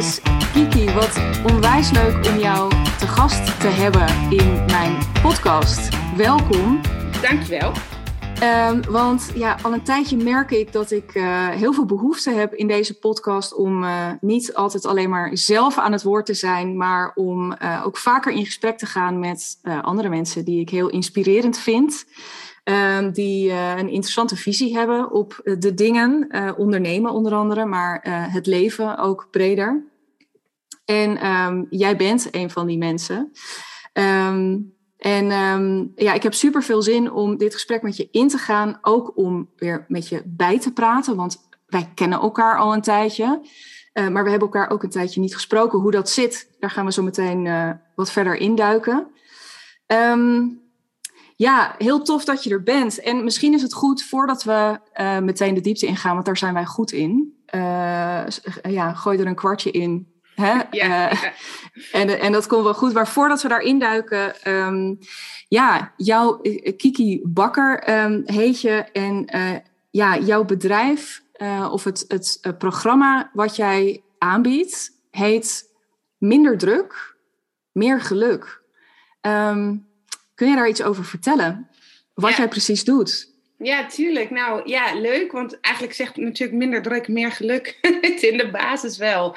Yes, Kiki, wat onwijs leuk om jou te gast te hebben in mijn podcast. Welkom. Dankjewel. Um, want ja, al een tijdje merk ik dat ik uh, heel veel behoefte heb in deze podcast om uh, niet altijd alleen maar zelf aan het woord te zijn, maar om uh, ook vaker in gesprek te gaan met andere mensen die ik heel inspirerend vind. Um, die een interessante visie hebben op de dingen, ondernemen onder andere, maar het leven ook breder. En um, jij bent een van die mensen. Um, en um, ja, ik heb super veel zin om dit gesprek met je in te gaan. Ook om weer met je bij te praten. Want wij kennen elkaar al een tijdje. Uh, maar we hebben elkaar ook een tijdje niet gesproken. Hoe dat zit, daar gaan we zo meteen uh, wat verder induiken. Um, ja, heel tof dat je er bent. En misschien is het goed voordat we uh, meteen de diepte ingaan, want daar zijn wij goed in. ja, gooi er een kwartje in Hè? Ja, uh, en, en dat komt wel goed. Maar voordat we daarin duiken, um, ja, jouw eh, Kiki Bakker um, heet je. En uh, ja, jouw bedrijf uh, of het, het programma wat jij aanbiedt, heet Minder Druk, Meer Geluk. Um, kun je daar iets over vertellen? Wat ja. jij precies doet? Ja, tuurlijk. Nou ja, leuk. Want eigenlijk zegt natuurlijk minder druk, meer geluk. in de basis wel.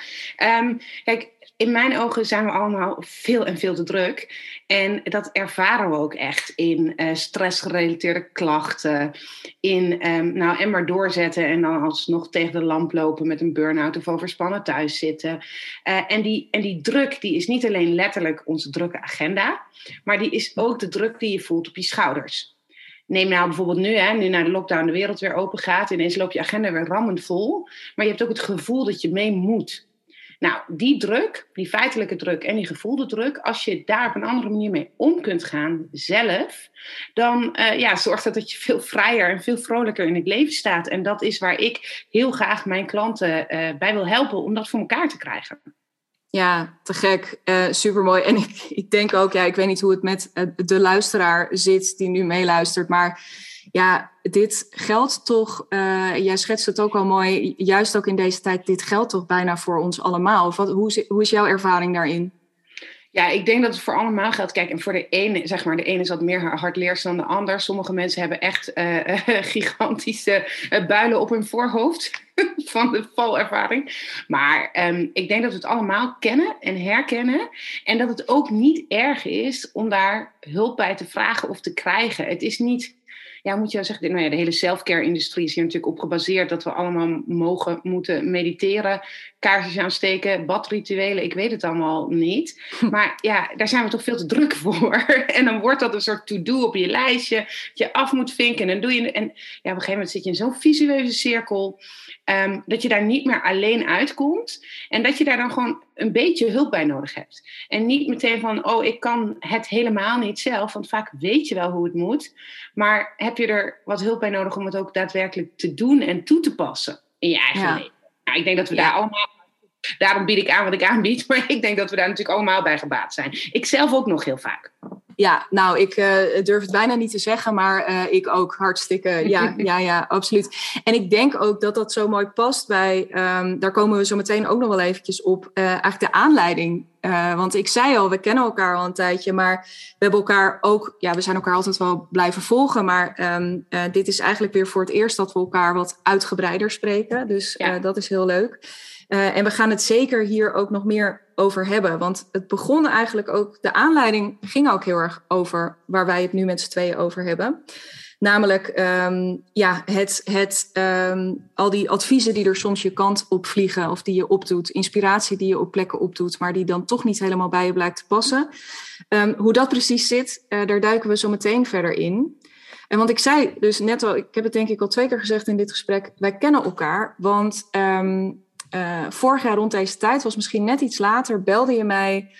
Um, kijk, in mijn ogen zijn we allemaal veel en veel te druk. En dat ervaren we ook echt in uh, stressgerelateerde klachten. In, um, nou, en maar doorzetten en dan alsnog tegen de lamp lopen met een burn-out of overspannen thuis zitten. Uh, en, die, en die druk, die is niet alleen letterlijk onze drukke agenda, maar die is ook de druk die je voelt op je schouders. Neem nou bijvoorbeeld nu, hè, nu naar de lockdown de wereld weer open gaat. Ineens loopt je agenda weer rammend vol. Maar je hebt ook het gevoel dat je mee moet. Nou, die druk, die feitelijke druk en die gevoelde druk, als je daar op een andere manier mee om kunt gaan zelf, dan uh, ja, zorgt dat dat je veel vrijer en veel vrolijker in het leven staat. En dat is waar ik heel graag mijn klanten uh, bij wil helpen om dat voor elkaar te krijgen. Ja, te gek. Uh, supermooi. En ik, ik denk ook, ja, ik weet niet hoe het met eh, de luisteraar zit die nu meeluistert, maar ja, dit geldt toch, uh, jij schetst het ook al mooi, juist ook in deze tijd, dit geldt toch bijna voor ons allemaal. Of wat, hoe, hoe is jouw ervaring daarin? Ja, ik denk dat het voor allemaal geldt. Kijk, en voor de ene, zeg maar, de ene is wat meer hardleers dan de ander. Sommige mensen hebben echt gigantische builen op hun voorhoofd van de valervaring. Maar um, ik denk dat we het allemaal kennen en herkennen. En dat het ook niet erg is om daar hulp bij te vragen of te krijgen. Het is niet ja, moet je wel zeggen, nou ja, de hele self-care-industrie is hier natuurlijk op gebaseerd dat we allemaal mogen, moeten mediteren, kaarsjes aansteken, badrituelen, ik weet het allemaal niet. Maar ja, daar zijn we toch veel te druk voor. En dan wordt dat een soort to-do op je lijstje, dat je af moet vinken. En dan doe je, en ja, op een gegeven moment zit je in zo'n visueuze cirkel. Um, dat je daar niet meer alleen uitkomt. En dat je daar dan gewoon een beetje hulp bij nodig hebt. En niet meteen van, oh, ik kan het helemaal niet zelf. Want vaak weet je wel hoe het moet. Maar heb je er wat hulp bij nodig om het ook daadwerkelijk te doen en toe te passen in je eigen ja. leven? Nou, ik denk dat we ja. daar allemaal. Daarom bied ik aan wat ik aanbied. Maar ik denk dat we daar natuurlijk allemaal bij gebaat zijn. Ik zelf ook nog heel vaak. Ja, nou, ik uh, durf het bijna niet te zeggen, maar uh, ik ook hartstikke. Ja, ja, ja, absoluut. En ik denk ook dat dat zo mooi past bij, um, daar komen we zo meteen ook nog wel eventjes op, uh, eigenlijk de aanleiding. Want ik zei al, we kennen elkaar al een tijdje, maar we hebben elkaar ook, ja, we zijn elkaar altijd wel blijven volgen, maar um, dit is eigenlijk weer voor het eerst dat we elkaar wat uitgebreider spreken. Dus ja. dat is heel leuk. En we gaan het zeker hier ook nog meer over hebben. Want het begon eigenlijk ook, de aanleiding ging ook heel erg over waar wij het nu met z'n tweeën over hebben. Namelijk um, ja, het, het, um, al die adviezen die er soms je kant op vliegen of die je opdoet, inspiratie die je op plekken opdoet, maar die dan toch niet helemaal bij je blijkt te passen. Um, hoe dat precies zit, uh, daar duiken we zo meteen verder in. En want ik zei dus net al, ik heb het denk ik al twee keer gezegd in dit gesprek, wij kennen elkaar, want uh, vorig jaar rond deze tijd, was misschien net iets later, belde je mij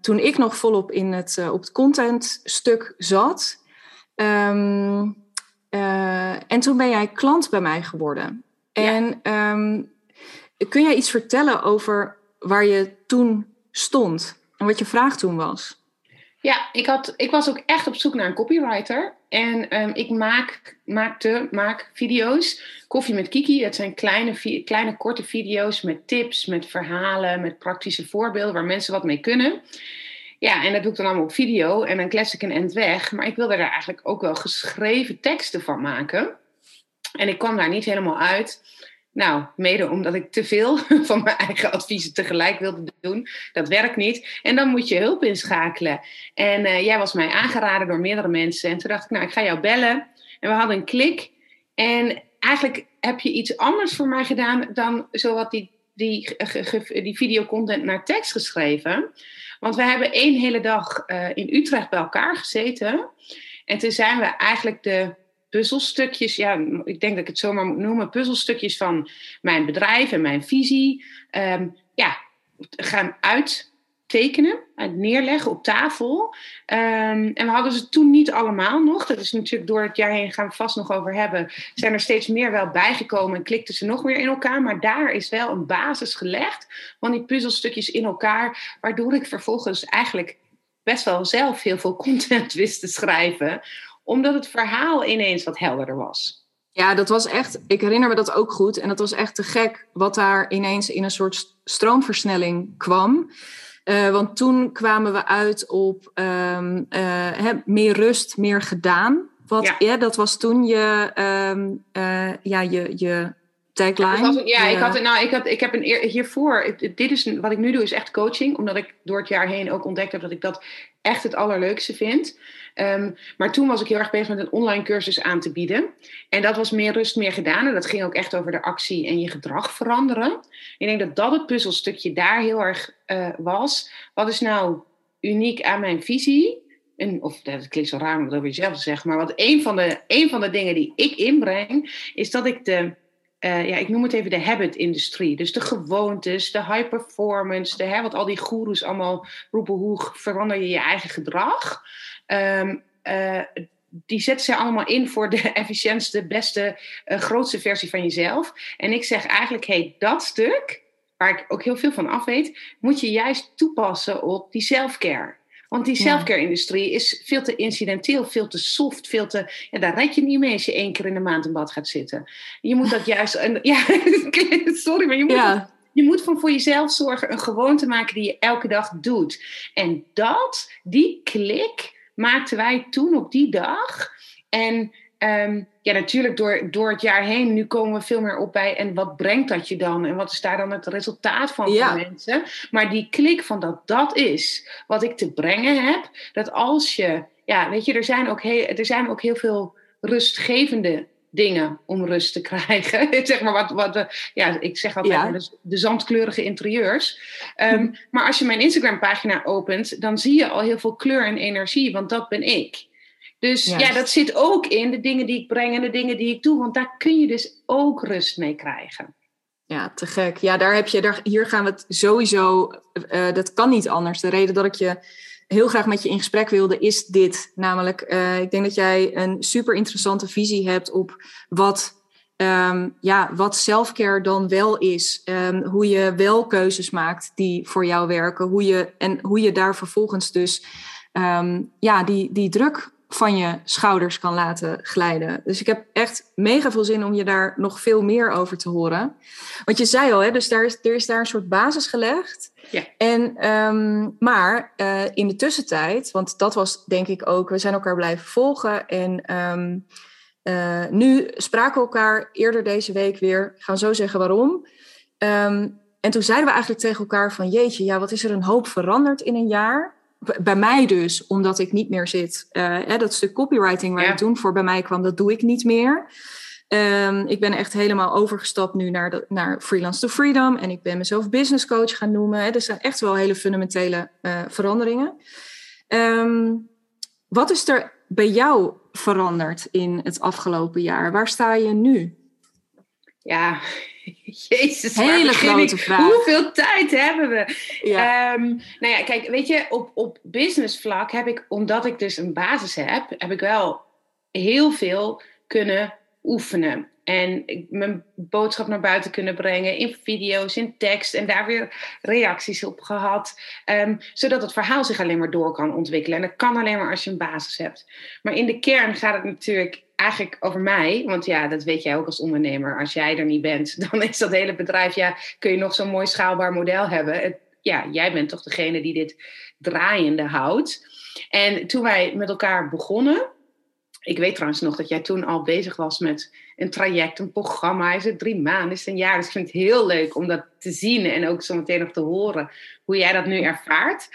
toen ik nog volop in het, uh, op het contentstuk zat. Um, uh, en toen ben jij klant bij mij geworden. En ja. um, kun jij iets vertellen over waar je toen stond en wat je vraag toen was? Ja, ik, had, ik was ook echt op zoek naar een copywriter. En um, ik maak, maakte, maak video's. Koffie met Kiki, dat zijn kleine, kleine korte video's met tips, met verhalen, met praktische voorbeelden waar mensen wat mee kunnen. Ja, en dat doe ik dan allemaal op video en dan klets ik een end weg. Maar ik wilde daar eigenlijk ook wel geschreven teksten van maken. En ik kwam daar niet helemaal uit. Nou, mede omdat ik te veel van mijn eigen adviezen tegelijk wilde doen. Dat werkt niet. En dan moet je hulp inschakelen. En uh, jij was mij aangeraden door meerdere mensen. En toen dacht ik, nou, ik ga jou bellen. En we hadden een klik. En eigenlijk heb je iets anders voor mij gedaan dan zowat die, die, die videocontent naar tekst geschreven. Want we hebben één hele dag uh, in Utrecht bij elkaar gezeten. En toen zijn we eigenlijk de puzzelstukjes, ja, ik denk dat ik het zomaar moet noemen, puzzelstukjes van mijn bedrijf en mijn visie, um, ja, gaan uittekenen, uit neerleggen op tafel. Um, en we hadden ze toen niet allemaal nog. Dat is natuurlijk door het jaar heen, gaan we vast nog over hebben, zijn er steeds meer wel bijgekomen en klikten ze nog meer in elkaar. Maar daar is wel een basis gelegd van die puzzelstukjes in elkaar, waardoor ik vervolgens eigenlijk best wel zelf heel veel content wist te schrijven omdat het verhaal ineens wat helderder was. Ja, dat was echt, ik herinner me dat ook goed. En dat was echt te gek wat daar ineens in een soort stroomversnelling kwam. Uh, want toen kwamen we uit op um, uh, meer rust, meer gedaan. Wat, ja. ja dat was toen je, um, uh, ja, je, je tagline. Ja, ik, had, nou, ik, had, ik heb een hiervoor, dit is wat ik nu doe, is echt coaching. Omdat ik door het jaar heen ook ontdekt heb dat ik dat echt het allerleukste vind. Um, maar toen was ik heel erg bezig met een online cursus aan te bieden. En dat was meer rust, meer gedaan. En dat ging ook echt over de actie en je gedrag veranderen. Ik denk dat dat het puzzelstukje daar heel erg uh, was. Wat is nou uniek aan mijn visie? En, of dat klinkt zo raar om dat over jezelf te zeggen, maar wat een van de, een van de dingen die ik inbreng, is dat ik de uh, ja, ik noem het even de habit-industrie. Dus de gewoontes, de high performance, de, hè, wat al die goeroes allemaal roepen, hoe verander je je eigen gedrag? Um, uh, die zetten ze allemaal in voor de efficiëntste, beste, uh, grootste versie van jezelf. En ik zeg eigenlijk, hey, dat stuk, waar ik ook heel veel van af weet, moet je juist toepassen op die self-care. Want die selfcare-industrie is veel te incidenteel, veel te soft, veel te. Ja, daar red je niet mee als je één keer in de maand in bad gaat zitten. Je moet dat juist. ja, sorry, maar je moet. Ja. Je moet van voor jezelf zorgen, een gewoonte maken die je elke dag doet. En dat, die klik, maakten wij toen op die dag. En um, ja, natuurlijk door, door het jaar heen, nu komen we veel meer op bij. En wat brengt dat je dan? En wat is daar dan het resultaat van ja. voor mensen? Maar die klik van dat dat is wat ik te brengen heb. Dat als je, ja, weet je, er zijn ook heel, er zijn ook heel veel rustgevende dingen om rust te krijgen. zeg maar wat, wat ja, ik zeg altijd ja. de, de, zandkleurige interieurs. Um, maar als je mijn Instagram pagina opent, dan zie je al heel veel kleur en energie, want dat ben ik. Dus ja, dat zit ook in de dingen die ik breng en de dingen die ik doe. Want daar kun je dus ook rust mee krijgen. Ja, te gek. Ja, daar heb je, daar, hier gaan we het sowieso, uh, dat kan niet anders. De reden dat ik je heel graag met je in gesprek wilde, is dit. Namelijk, uh, ik denk dat jij een super interessante visie hebt op wat, um, ja, wat selfcare dan wel is. Um, hoe je wel keuzes maakt die voor jou werken. Hoe je, en hoe je daar vervolgens dus um, ja, die, die druk van je schouders kan laten glijden. Dus ik heb echt mega veel zin om je daar nog veel meer over te horen. Want je zei al, hè, dus daar is, er is daar een soort basis gelegd. Ja. En, um, maar uh, in de tussentijd, want dat was denk ik ook, we zijn elkaar blijven volgen. En um, uh, nu spraken we elkaar eerder deze week weer. Ik ga zo zeggen waarom. Um, en toen zeiden we eigenlijk tegen elkaar van jeetje, ja, wat is er een hoop veranderd in een jaar? Bij mij dus, omdat ik niet meer zit. Uh, dat stuk copywriting waar ja. ik toen voor bij mij kwam, dat doe ik niet meer. Um, ik ben echt helemaal overgestapt nu naar, de, naar Freelance to Freedom. En ik ben mezelf business coach gaan noemen. Hè. Er zijn echt wel hele fundamentele uh, veranderingen. Um, wat is er bij jou veranderd in het afgelopen jaar? Waar sta je nu? Ja, Jezus, hele grote vraag. Hoeveel tijd hebben we? Ja. Um, nou ja, kijk, weet je, op, op business vlak heb ik, omdat ik dus een basis heb, heb ik wel heel veel kunnen oefenen. En mijn boodschap naar buiten kunnen brengen in video's, in tekst en daar weer reacties op gehad. Ehm, zodat het verhaal zich alleen maar door kan ontwikkelen. En dat kan alleen maar als je een basis hebt. Maar in de kern gaat het natuurlijk eigenlijk over mij. Want ja, dat weet jij ook als ondernemer. Als jij er niet bent, dan is dat hele bedrijf, ja, kun je nog zo'n mooi schaalbaar model hebben. ja, jij bent toch degene die dit draaiende houdt. En toen wij met elkaar begonnen, ik weet trouwens nog dat jij toen al bezig was met een traject, een programma. Is het drie maanden, is het een jaar? Dus ik vind het heel leuk om dat te zien en ook zo meteen nog te horen hoe jij dat nu ervaart.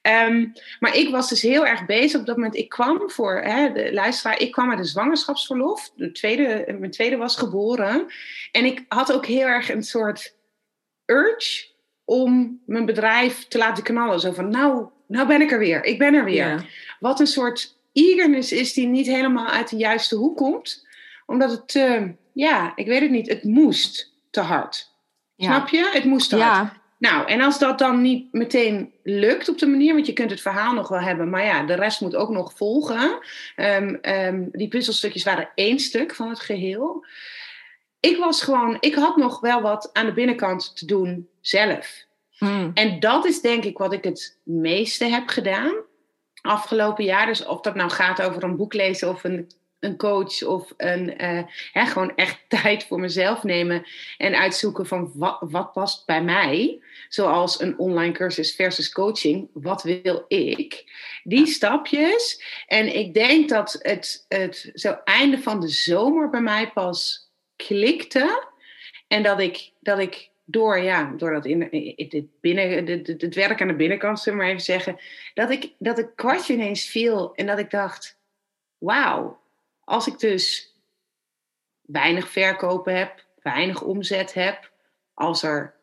Ehm, maar ik was dus heel erg bezig op dat moment. Ik kwam voor hè, de luisteraar, ik kwam uit de zwangerschapsverlof. De tweede, mijn tweede was geboren. En ik had ook heel erg een soort urge om mijn bedrijf te laten knallen. Zo van, nou, nou ben ik er weer. Ik ben er weer. Wat een soort eagerness is die niet helemaal uit de juiste hoek komt. Omdat het, uh, ja, ik weet het niet, het moest te hard. Snap je? Het moest te hard. Nou, en als dat dan niet meteen lukt op de manier, want je kunt het verhaal nog wel hebben, maar ja, de rest moet ook nog volgen. Um, um, die puzzelstukjes waren één stuk van het geheel. Ik was gewoon, ik had nog wel wat aan de binnenkant te doen zelf. Hmm. En dat is denk ik wat ik het meeste heb gedaan afgelopen jaar. Dus of dat nou gaat over een boek lezen of een, een coach of een, uh, hè, gewoon echt tijd voor mezelf nemen en uitzoeken van wat, wat past bij mij. Zoals een online cursus versus coaching. Wat wil ik? Die stapjes. En ik denk dat het, het zo einde van de zomer bij mij pas klikte. En dat ik, dat ik door, ja, door dat in, in, binnen, het werk aan de binnenkant, zullen we maar even zeggen, dat ik dat het kwartje ineens viel en dat ik dacht, wauw, als ik dus weinig verkopen heb, weinig omzet heb, als er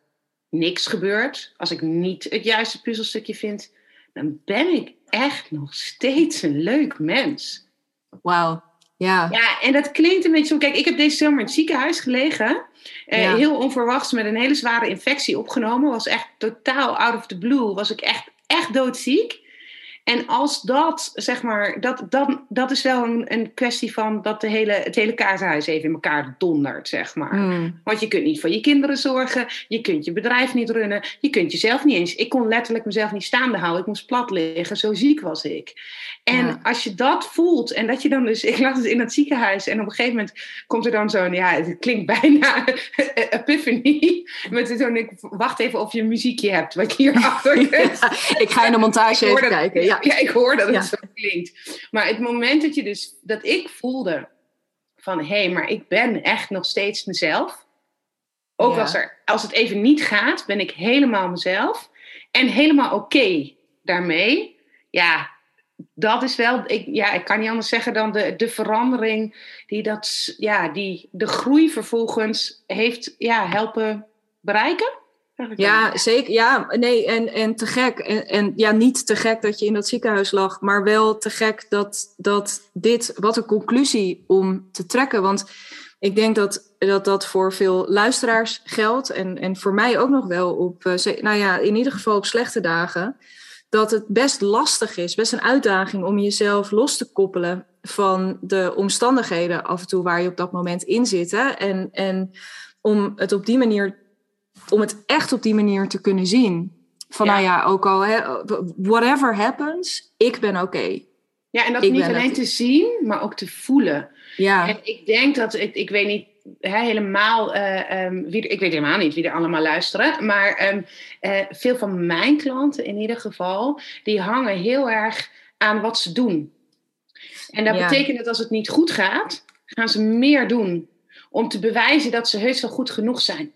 niks gebeurt, als ik niet het juiste puzzelstukje vind, dan ben ik echt nog steeds een leuk mens. Wauw. Ja. ja, en dat klinkt een beetje zo. Kijk, ik heb deze zomer in het ziekenhuis gelegen. Eh, Heel onverwachts met een hele zware infectie opgenomen. Was echt totaal out of the blue. Was ik echt, echt doodziek. En als dat, zeg maar, dat, dan, dat is wel een, een kwestie van dat de hele, het hele kaartenhuis even in elkaar dondert, zeg maar. Hmm. Want je kunt niet voor je kinderen zorgen, je kunt je bedrijf niet runnen, je kunt jezelf niet eens. Ik kon letterlijk mezelf niet staande houden, ik moest plat liggen, zo ziek was ik. En als je dat voelt en dat je dan dus, ik lag dus in het ziekenhuis en op een gegeven moment komt er dan zo'n, ja, het klinkt bijna epiphany, met zo'n, ik wacht even of je een muziekje hebt, wat je hierachter kunt. ik ga in de montage even kijken, ja. ja, ik hoor dat het zo klinkt. Maar het moment dat je dus, dat ik voelde van, hé, hey, maar ik ben echt nog steeds mezelf. Ook als, er, als het even niet gaat, ben ik helemaal mezelf. En helemaal oké daarmee. Ja, dat is wel, ik, ja, ik kan niet anders zeggen dan de, de verandering die, dat, ja, die de groei vervolgens heeft ja, helpen bereiken. Ja, zeker. Ja, nee, en, en te gek. En, en ja, niet te gek dat je in dat ziekenhuis lag, maar wel te gek dat, dat dit, wat een conclusie om te trekken. Want ik denk dat dat, dat voor veel luisteraars geldt en, en voor mij ook nog wel op, eh, nou ja, in ieder geval op slechte dagen dat het best lastig is, best een uitdaging om jezelf los te koppelen van de omstandigheden af en toe waar je op dat moment in zit. Hè? En, en om het op die manier, om het echt op die manier te kunnen zien. Van nou ja, ook al, hè, whatever happens, ik ben oké. Ja, en dat niet alleen te zien, maar ook te voelen. Ja. En ik denk dat, ik, ik weet niet helemaal, uh, um, wie, ik weet helemaal niet wie er allemaal luisteren, maar um, uh, veel van mijn klanten in ieder geval, die hangen heel erg aan wat ze doen. En dat betekent dat als het niet goed gaat, gaan ze meer doen om te bewijzen dat ze heus wel goed genoeg zijn.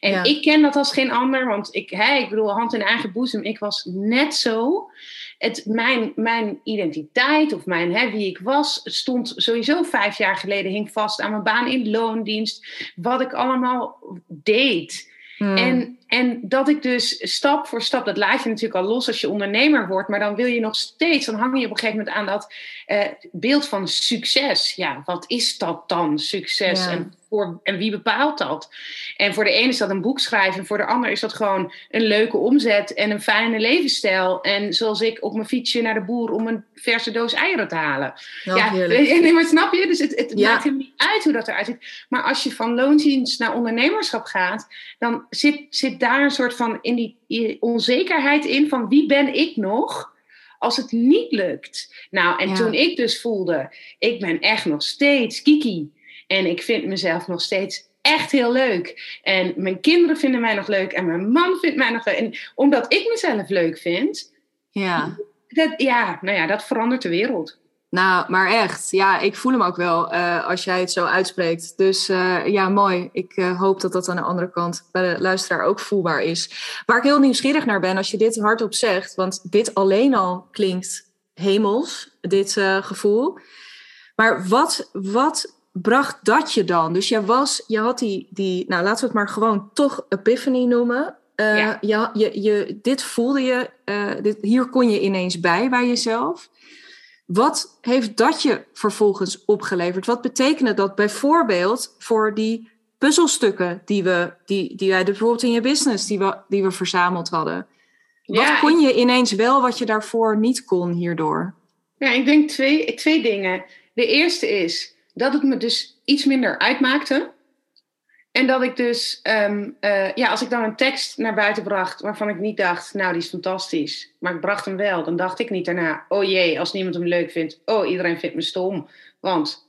En ik ken dat als geen ander, want ik, hè, ik bedoel, hand in eigen boezem, ik was net zo het, mijn, mijn identiteit of mijn, hè, wie ik was, stond sowieso vijf jaar geleden, hing vast aan mijn baan in loondienst, wat ik allemaal deed. Hmm. En en dat ik dus stap voor stap, dat laat je natuurlijk al los als je ondernemer wordt, maar dan wil je nog steeds, dan hang je op een gegeven moment aan dat uh, beeld van succes. Ja, wat is dat dan, succes? En, voor, en wie bepaalt dat? En voor de ene is dat een boek schrijven, en voor de ander is dat gewoon een leuke omzet en een fijne levensstijl. En zoals ik op mijn fietsje naar de boer om een verse doos eieren te halen. Ja, nee, maar snap je? Dus het, het maakt hem niet uit hoe dat eruit ziet. Maar als je van loondienst naar ondernemerschap gaat, dan zit, zit daar een soort van in die onzekerheid in van wie ben ik nog? als het niet lukt. Nou, en toen ik dus voelde, ik ben echt nog steeds kiki. En ik vind mezelf nog steeds echt heel leuk. En mijn kinderen vinden mij nog leuk. En mijn man vindt mij nog leuk. En omdat ik mezelf leuk vind. Ja. Dat, ja, nou ja, dat verandert de wereld. Nou, maar echt. Ja, ik voel hem ook wel uh, als jij het zo uitspreekt. Dus uh, ja, mooi. Ik uh, hoop dat dat aan de andere kant bij de luisteraar ook voelbaar is. Waar ik heel nieuwsgierig naar ben, als je dit hardop zegt, want dit alleen al klinkt hemels, dit gevoel. Maar wat, wat bracht dat je dan? Dus je was, je had die, die nou laten we het maar gewoon toch epiphany noemen. Ja. Je, je, je, dit voelde je, dit, hier kon je ineens bij bij jezelf. Wat heeft dat je vervolgens opgeleverd? Wat betekende dat bijvoorbeeld voor die puzzelstukken die, we, die, die wij bijvoorbeeld in je business die we, die we verzameld hadden? Wat kon je ineens wel wat je daarvoor niet kon hierdoor? Ja, ik denk twee, twee dingen. De eerste is dat het me dus iets minder uitmaakte en dat ik dus, um, uh, ja, als ik dan een tekst naar buiten bracht waarvan ik niet dacht, nou die is fantastisch, maar ik bracht hem wel, dan dacht ik niet daarna, oh jee, als niemand hem leuk vindt, oh iedereen vindt me stom. Want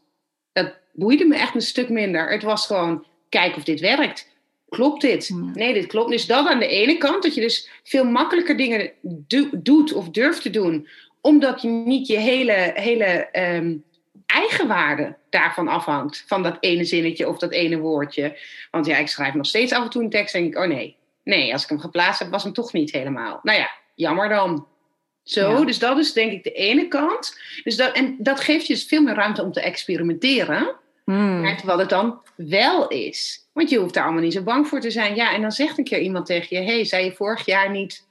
dat boeide me echt een stuk minder. Het was gewoon, kijk of dit werkt. Klopt dit? Nee, dit klopt. Dus dat aan de ene kant, dat je dus veel makkelijker dingen doet of durft te doen, omdat je niet je hele, hele um, eigenwaarde daarvan afhangt. Van dat ene zinnetje of dat ene woordje. Want ja, ik schrijf nog steeds af en toe een tekst en denk ik, oh nee. Nee, als ik hem geplaatst heb, was hem toch niet helemaal. Nou ja, jammer dan. Zo, dus dat is denk ik de ene kant. Dus dat, en dat geeft je dus veel meer ruimte om te experimenteren. Hmm. Terwijl het dan wel is. Want je hoeft daar allemaal niet zo bang voor te zijn. Ja, en dan zegt een keer iemand tegen je: hey, zei je vorig jaar niet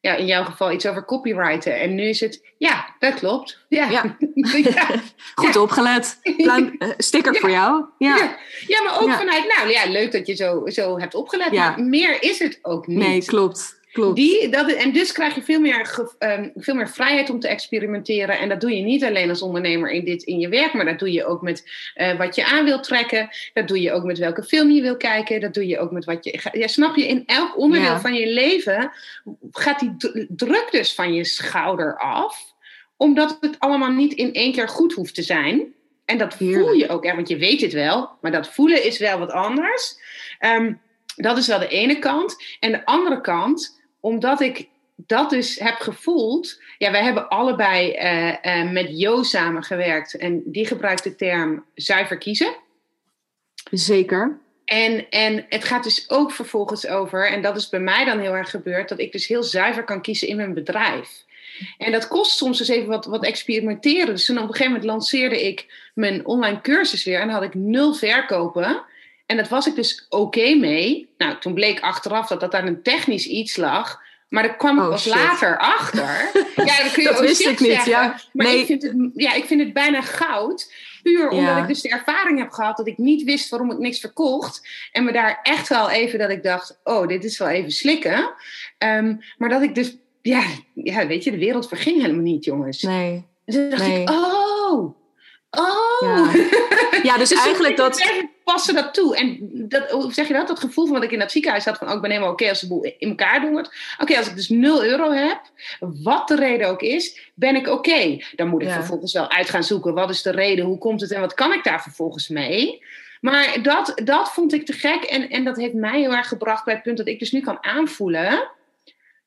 ja, in jouw geval iets over copyrighten. En nu is het, ja, dat klopt. Ja. ja. Goed opgelet. Pluim, eh, sticker voor jou. Ja, ja. maar ook vanuit, nou ja, leuk dat je zo, zo hebt opgelet. Maar meer is het ook niet. Nee, klopt. Klopt. Die, dat, en dus krijg je veel meer, um, veel meer vrijheid om te experimenteren. En dat doe je niet alleen als ondernemer in, dit, in je werk, maar dat doe je ook met uh, wat je aan wilt trekken. Dat doe je ook met welke film je wil kijken. Dat doe je ook met wat je. Ja, snap je, in elk onderdeel van je leven gaat die druk dus van je schouder af, omdat het allemaal niet in één keer goed hoeft te zijn. En dat voel je ook, hè, want je weet het wel, maar dat voelen is wel wat anders. Um, dat is wel de ene kant. En de andere kant omdat ik dat dus heb gevoeld. Ja, wij hebben allebei uh, uh, met Jo samengewerkt. En die gebruikt de term zuiver kiezen. Zeker. En, en het gaat dus ook vervolgens over, en dat is bij mij dan heel erg gebeurd, dat ik dus heel zuiver kan kiezen in mijn bedrijf. En dat kost soms dus even wat, wat experimenteren. Dus toen op een gegeven moment lanceerde ik mijn online cursus weer en dan had ik nul verkopen. En dat was ik dus oké mee. Nou, toen bleek achteraf dat dat daar een technisch iets lag. Maar daar kwam ik oh, pas later achter. Ja, dat kun je dat wist ik niet, ja. Maar nee. ik, vind het, ja, ik vind het bijna goud. Puur omdat ik dus de ervaring heb gehad dat ik niet wist waarom ik niks verkocht. En me daar echt wel even dat ik dacht, oh, dit is wel even slikken. Ehm, maar dat ik dus, ja, ja, weet je, de wereld verging helemaal niet, jongens. Nee. Dus toen dacht ik, oh, oh. Ja, ja dus, dus eigenlijk dat passen dat toe. En dat, hoe zeg je dat? Dat gevoel van wat ik in dat ziekenhuis had van, oh, ik ben helemaal oké als de boel in elkaar doet. Oké, als ik dus 0 euro heb, wat de reden ook is, ben ik oké. Dan moet ik vervolgens wel uit gaan zoeken, wat is de reden, hoe komt het en wat kan ik daar vervolgens mee? Maar dat, dat vond ik te gek en, en dat heeft mij heel erg gebracht bij het punt dat ik dus nu kan aanvoelen,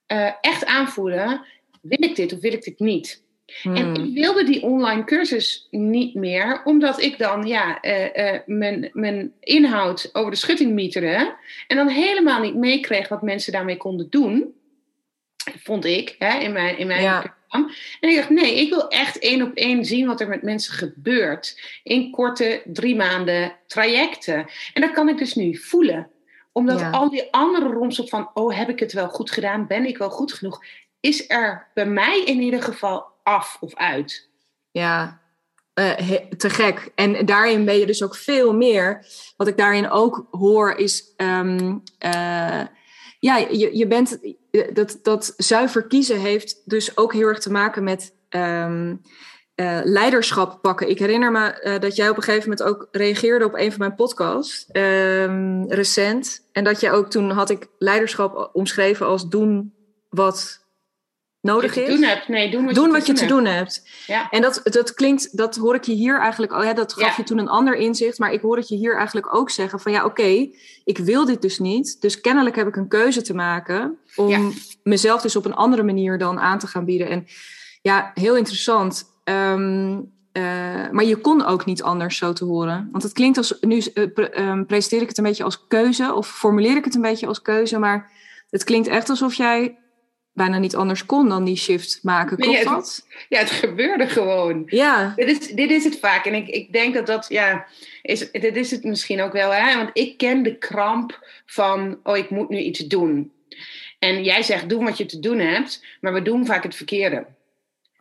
uh, echt aanvoelen, wil ik dit of wil ik dit niet? En hmm. ik wilde die online cursus niet meer, omdat ik dan ja, uh, uh, mijn, mijn inhoud over de schutting mieterde en dan helemaal niet meekreeg wat mensen daarmee konden doen, vond ik, hè, in mijn, in mijn ja. En ik dacht, nee, ik wil echt één op één zien wat er met mensen gebeurt in korte drie maanden trajecten. En dat kan ik dus nu voelen Omdat al die andere romsel van, oh, heb ik het wel goed gedaan? Ben ik wel goed genoeg? Is er bij mij in ieder geval af of uit. Ja, uh, te gek. En daarin ben je dus ook veel meer. Wat ik daarin ook hoor is. Um, uh, ja, je, je bent. Dat, dat zuiver kiezen heeft dus ook heel erg te maken met. Um, uh, leiderschap pakken. Ik herinner me dat jij op een gegeven moment ook reageerde op een van mijn podcasts, um, recent. En dat je ook toen had ik leiderschap omschreven als doen wat nodig is. Doen hebt. Nee, doen wat doen je, wat te, je doen te doen hebt. Ja. En dat, dat klinkt, dat hoor ik je hier eigenlijk, oh ja, dat gaf je toen een ander inzicht, maar ik hoor het je hier eigenlijk ook zeggen van ja, oké, ik wil dit dus niet, dus kennelijk heb ik een keuze te maken om mezelf dus op een andere manier dan aan te gaan bieden. En ja, heel interessant. Um, uh, maar je kon ook niet anders zo te horen. Want het klinkt als, nu uh, presenteer ik het een beetje als keuze, of formuleer ik het een beetje als keuze, maar het klinkt echt alsof jij bijna niet anders kon dan die shift maken. Klopt ja, dat? Ja, het gebeurde gewoon. Ja. Dit is, dit is het vaak. En ik, ik denk dat dat, ja, is, dit is het misschien ook wel. Hè? Want ik ken de kramp van, oh, ik moet nu iets doen. En jij zegt, doe wat je te doen hebt. Maar we doen vaak het verkeerde.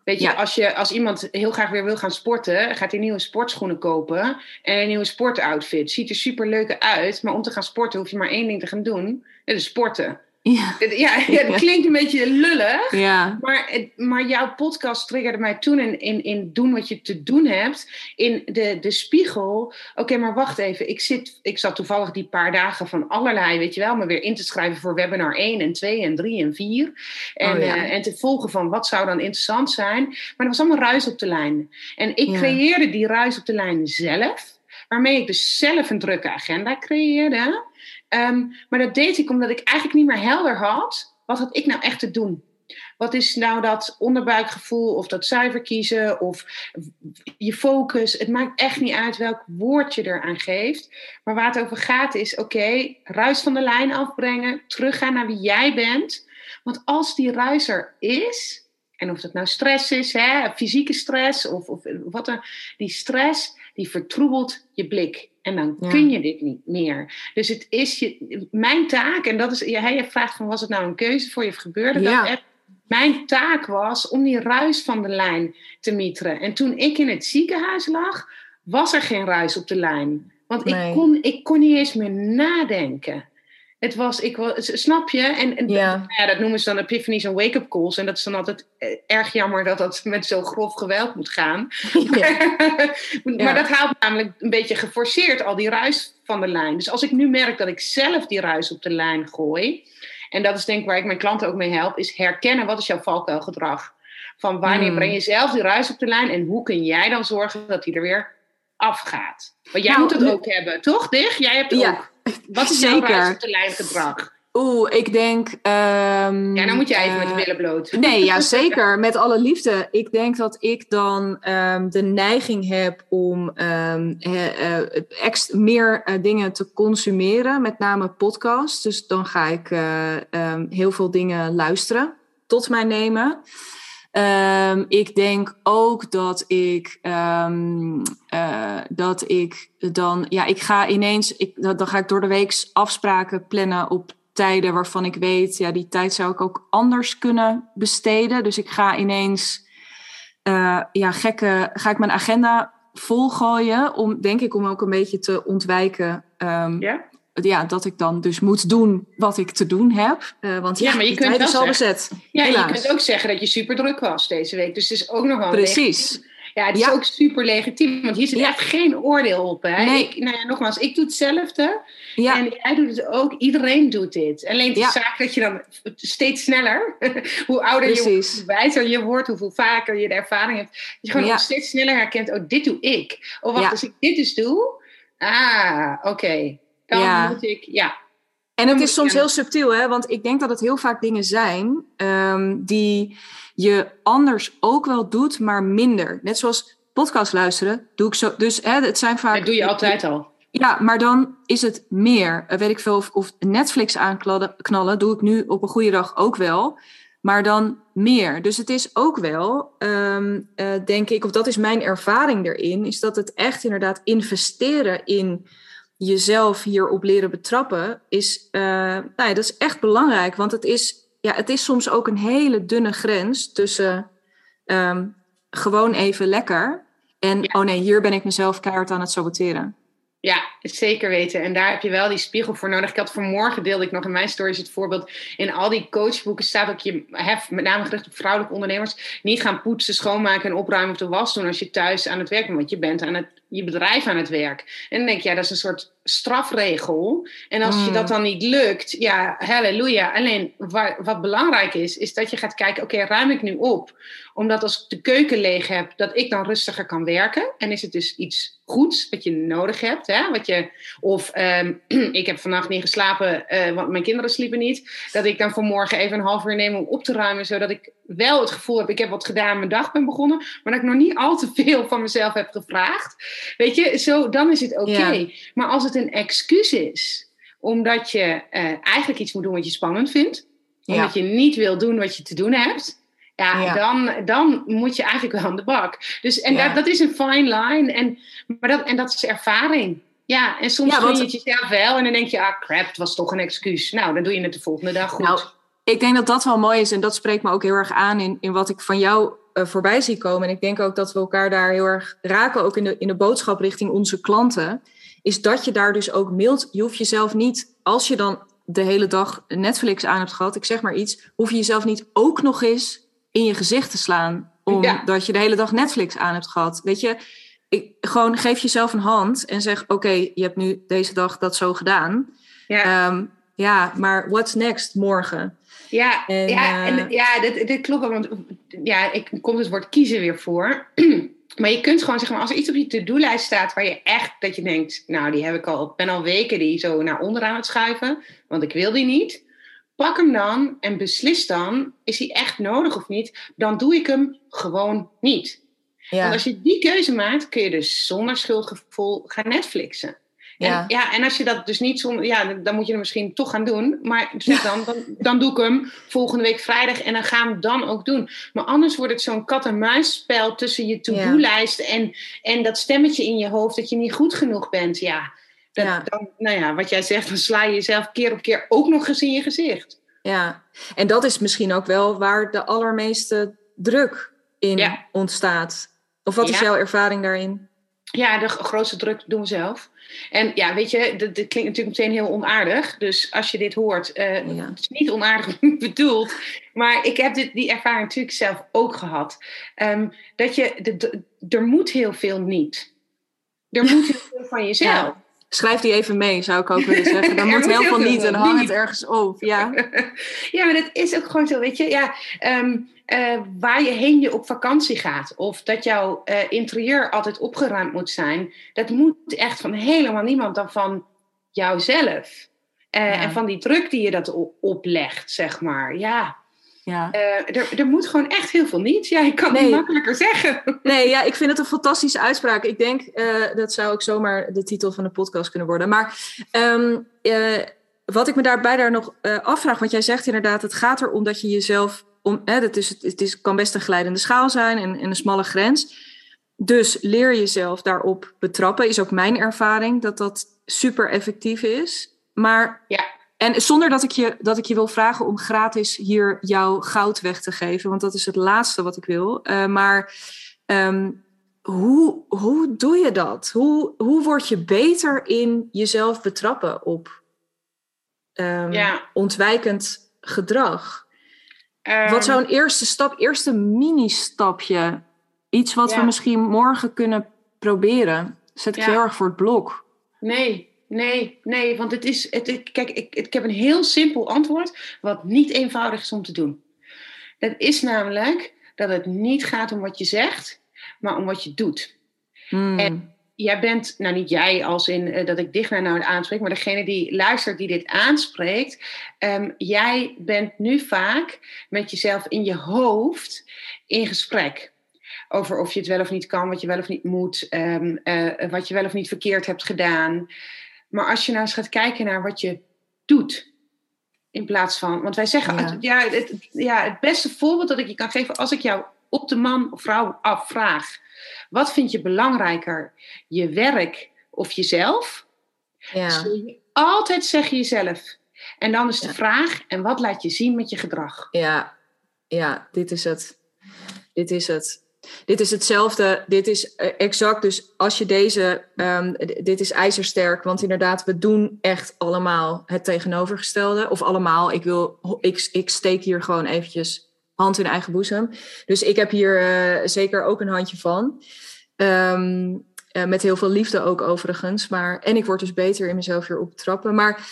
Weet je, als, je, als iemand heel graag weer wil gaan sporten, gaat hij nieuwe sportschoenen kopen en een nieuwe sportoutfit. Ziet er super leuk uit, maar om te gaan sporten hoef je maar één ding te gaan doen: dat is sporten. Ja. Ja, ja, dat klinkt een beetje lullig. Ja. Maar, maar jouw podcast triggerde mij toen in, in, in doen wat je te doen hebt. In de, de spiegel. Oké, maar wacht even. Ik, zit, ik zat toevallig die paar dagen van allerlei, weet je wel, me weer in te schrijven voor webinar 1 en 2 en 3 en 4. En, oh, uh, en te volgen van wat zou dan interessant zijn. Maar er was allemaal ruis op de lijn. En ik creëerde die ruis op de lijn zelf. Waarmee ik dus zelf een drukke agenda creëerde. Ehm, maar dat deed ik omdat ik eigenlijk niet meer helder had. Wat had ik nou echt te doen? Wat is nou dat onderbuikgevoel of dat cijfer kiezen of je focus? Het maakt echt niet uit welk woord je eraan geeft. Maar waar het over gaat is: oké, ruis van de lijn afbrengen, teruggaan naar wie jij bent. Want als die ruis er is, en of dat nou stress is, hè, fysieke stress of, of wat dan, die stress die vertroebelt je blik. En dan kun je dit niet meer. Dus het is je, mijn taak, en dat is, vraagt van was het nou een keuze voor je of gebeurde dat? Mijn taak was om die ruis van de lijn te mieteren. En toen ik in het ziekenhuis lag, was er geen ruis op de lijn. Want ik, kon, ik kon niet eens meer nadenken. Het was, ik was, snap je? En, en ja. ja. dat noemen ze dan epiphanies en wake-up calls. En dat is dan altijd eh, erg jammer dat dat met zo grof geweld moet gaan. Ja. maar dat haalt namelijk een beetje geforceerd al die ruis van de lijn. Dus als ik nu merk dat ik zelf die ruis op de lijn gooi. En dat is denk ik waar ik mijn klanten ook mee help. Is herkennen wat is jouw valkuilgedrag. Van wanneer hmm. breng je zelf die ruis op de lijn. En hoe kun jij dan zorgen dat die er weer afgaat. Want jij nou, moet het ook hebben, toch? Dich? Jij hebt het ook. Wat is jouw ruis op de lijn gedrag? Oeh, ik denk. Um, ja, dan moet jij even met de billen bloot. Nee, ja, zeker. Met alle liefde. Ik denk dat ik dan um, de neiging heb om um, uh, ex, meer uh, dingen te consumeren, met name podcasts. Dus dan ga ik heel veel dingen luisteren, tot mij nemen. Um, ik denk ook dat ik, um, uh, dat ik dan, ja, ik ga ineens, ik, dan ga ik door de week afspraken plannen op tijden waarvan ik weet, ja, die tijd zou ik ook anders kunnen besteden. Dus ik ga ineens, uh, ja, gekke, ga ik mijn agenda volgooien, om, denk ik, om ook een beetje te ontwijken. Um? Ja, dat ik dan dus moet doen wat ik te doen heb. Uh, want ja, maar je kunt wel is al bezet. Ja, je kunt ook zeggen dat je super druk was deze week. Dus het is ook nog wel Precies. Ja, het is ook super legitiem, want hier zit echt geen oordeel op. Hè? Nee. Ik, nou ja, nogmaals, ik doe hetzelfde. Ja. En jij doet het ook. Iedereen doet dit. Alleen de zaak dat je dan steeds sneller, hoe ouder je wordt, hoe wijzer je wordt, hoeveel vaker je de ervaring hebt, dat je gewoon steeds sneller herkent, oh, dit doe ik. Oh, wacht, als ik dit dus doe, ah, oké ja. moet ik, ja. En het is soms heel subtiel, hè? want ik denk dat het heel vaak dingen zijn um, die je anders ook wel doet, maar minder. Net zoals podcast luisteren, doe ik zo. Dus hè, het zijn vaak. Dat doe je altijd al. Ja, maar dan is het meer. Uh, weet ik veel, of, of Netflix aanknallen, knallen, doe ik nu op een goede dag ook wel. Maar dan meer. Dus het is ook wel, um, uh, denk ik, of dat is mijn ervaring erin, is dat het echt inderdaad investeren in jezelf hierop leren betrappen, is, uh, nou ja, dat is echt belangrijk. Want het is, ja, het is soms ook een hele dunne grens tussen ehm, gewoon even lekker en, oh nee, hier ben ik mezelf keihard aan het saboteren. Ja, zeker weten. En daar heb je wel die spiegel voor nodig. Ik had vanmorgen deelde ik nog in mijn stories het voorbeeld. In al die coachboeken staat ook je hef, met name gericht op vrouwelijke ondernemers, niet gaan poetsen, schoonmaken en opruimen of de was doen als je thuis aan het werk bent. Want je bent aan het, je bedrijf aan het werk. En dan denk je, ja, dat is een soort strafregel. En als je dat hmm. dan niet lukt, ja, halleluja. Alleen wat belangrijk is, is dat je gaat kijken, oké, ruim ik nu op? Omdat als ik de keuken leeg heb, dat ik dan rustiger kan werken. En is het dus iets goeds wat je nodig hebt. Hè? Wat je, of ehm, ik heb vannacht niet geslapen, uh, want mijn kinderen sliepen niet. Dat ik dan vanmorgen even een half uur neem om op te ruimen. Zodat ik wel het gevoel heb, ik heb wat gedaan, mijn dag ben begonnen. Maar dat ik nog niet al te veel van mezelf heb gevraagd. Weet je, zo, dan is het oké. Maar als het een excuus is, omdat je uh, eigenlijk iets moet doen wat je spannend vindt. Omdat je niet wil doen wat je te doen hebt ja, Dan, dan moet je eigenlijk wel aan de bak. Dus, en dat, dat is een fine line. En, maar dat, en dat is ervaring. Ja, en soms ja, je het jezelf wel en dan denk je, ah crap, het was toch een excuus. Nou, dan doe je het de volgende dag goed. Nou, ik denk dat dat wel mooi is en dat spreekt me ook heel erg aan in, in wat ik van jou uh, voorbij zie komen. En ik denk ook dat we elkaar daar heel erg raken, ook in de, in de boodschap richting onze klanten. Is dat je daar dus ook mailt. Je hoeft jezelf niet, als je dan de hele dag Netflix aan hebt gehad, ik zeg maar iets, hoef je jezelf niet ook nog eens in je gezicht te slaan. Omdat je de hele dag Netflix aan hebt gehad. Weet je, ik, gewoon geef jezelf een hand en zeg: Oké, je hebt nu deze dag dat zo gedaan. Ja, ehm, ja maar what's next morgen? Ja, en, ja, en, uh, ja dit, dit klopt. Want ja, ik kom het woord kiezen weer voor. maar je kunt gewoon zeggen, als er iets op je to-do-lijst staat waar je echt dat je denkt, nou, die heb ik al, ben al weken die zo naar onderaan het schuiven, want ik wil die niet pak hem dan en beslis dan, is hij echt nodig of niet? Dan doe ik hem gewoon niet. Ja. Want als je die keuze maakt, kun je dus zonder schuldgevoel gaan Netflixen. Ja. En, ja, en als je dat dus niet zonder, ja, dan moet je hem misschien toch gaan doen. Maar zeg dan, dan, dan doe ik hem volgende week vrijdag en dan gaan we hem dan ook doen. Maar anders wordt het zo'n kat-en-muisspel tussen je to-do-lijst en, en dat stemmetje in je hoofd dat je niet goed genoeg bent. Ja, ja. Dan, nou ja, wat jij zegt, dan sla je jezelf keer op keer ook nog eens in je gezicht. Ja, en dat is misschien ook wel waar de allermeeste druk in ontstaat. Of wat is jouw ervaring daarin? Ja, de grootste druk doen we zelf. En ja, weet je, dit, klinkt natuurlijk meteen heel onaardig. Dus als je dit hoort, uh, het is niet onaardig bedoeld. Maar ik heb dit, die ervaring natuurlijk zelf ook gehad. Ehm, dat je, de, er moet heel veel niet. Er moet heel veel van jezelf. Schrijf die even mee, zou ik ook willen zeggen. Dan moet heel veel niet en hang het ergens op. Ja. ja, maar dat is ook gewoon zo, weet je. Ja, ehm, eh, waar je heen je op vakantie gaat. Of dat jouw uh, interieur altijd opgeruimd moet zijn. Dat moet echt van helemaal niemand dan van jouzelf. Uh, En van die druk die je dat oplegt, zeg maar. Ja, ja. Uh, er, er moet gewoon echt heel veel niet. Ja, ik kan het makkelijker zeggen. Nee, ja, ik vind het een fantastische uitspraak. Ik denk, uh, dat zou ook zomaar de titel van de podcast kunnen worden. Maar um, uh, wat ik me daarbij daar nog afvraag, want jij zegt inderdaad, het gaat erom dat je jezelf, om, het, is, het is, kan best een glijdende schaal zijn en, en een smalle grens. Dus leer jezelf daarop betrappen, is ook mijn ervaring dat dat super effectief is. Maar ja. En zonder dat ik, je, dat ik je wil vragen om gratis hier jouw goud weg te geven, want dat is het laatste wat ik wil. Uh, maar um, hoe, hoe doe je dat? Hoe, hoe word je beter in jezelf betrappen op um, ja. ontwijkend gedrag? Um, wat zou een eerste stap, eerste mini-stapje, iets wat ja. we misschien morgen kunnen proberen? Zet ik ja. heel erg voor het blok. Nee, Nee, nee, want het is. Het, kijk, ik, ik heb een heel simpel antwoord, wat niet eenvoudig is om te doen. Dat is namelijk dat het niet gaat om wat je zegt, maar om wat je doet. Hmm. En jij bent, nou niet jij als in uh, dat ik dicht naar nou aanspreek, maar degene die luistert, die dit aanspreekt. Um, jij bent nu vaak met jezelf in je hoofd in gesprek over of je het wel of niet kan, wat je wel of niet moet, um, uh, wat je wel of niet verkeerd hebt gedaan. Maar als je nou eens gaat kijken naar wat je doet. In plaats van, want wij zeggen, ja. Het, ja, het, ja, het beste voorbeeld dat ik je kan geven, als ik jou op de man of vrouw afvraag, wat vind je belangrijker, je werk of jezelf? Ja. Dus altijd zeg je jezelf. En dan is de vraag, en wat laat je zien met je gedrag? Ja, ja dit is het. Dit is het. Dit is hetzelfde. Dit is eh, exact. Dus als je deze. Um, dit is ijzersterk. Want inderdaad, we doen echt allemaal het tegenovergestelde. Of allemaal. Ik, wil, ik, ik steek hier gewoon eventjes hand in eigen boezem. Dus ik heb hier uh, zeker ook een handje van. Um, uh, met heel veel liefde ook overigens. Maar, en ik word dus beter in mezelf weer op trappen. Maar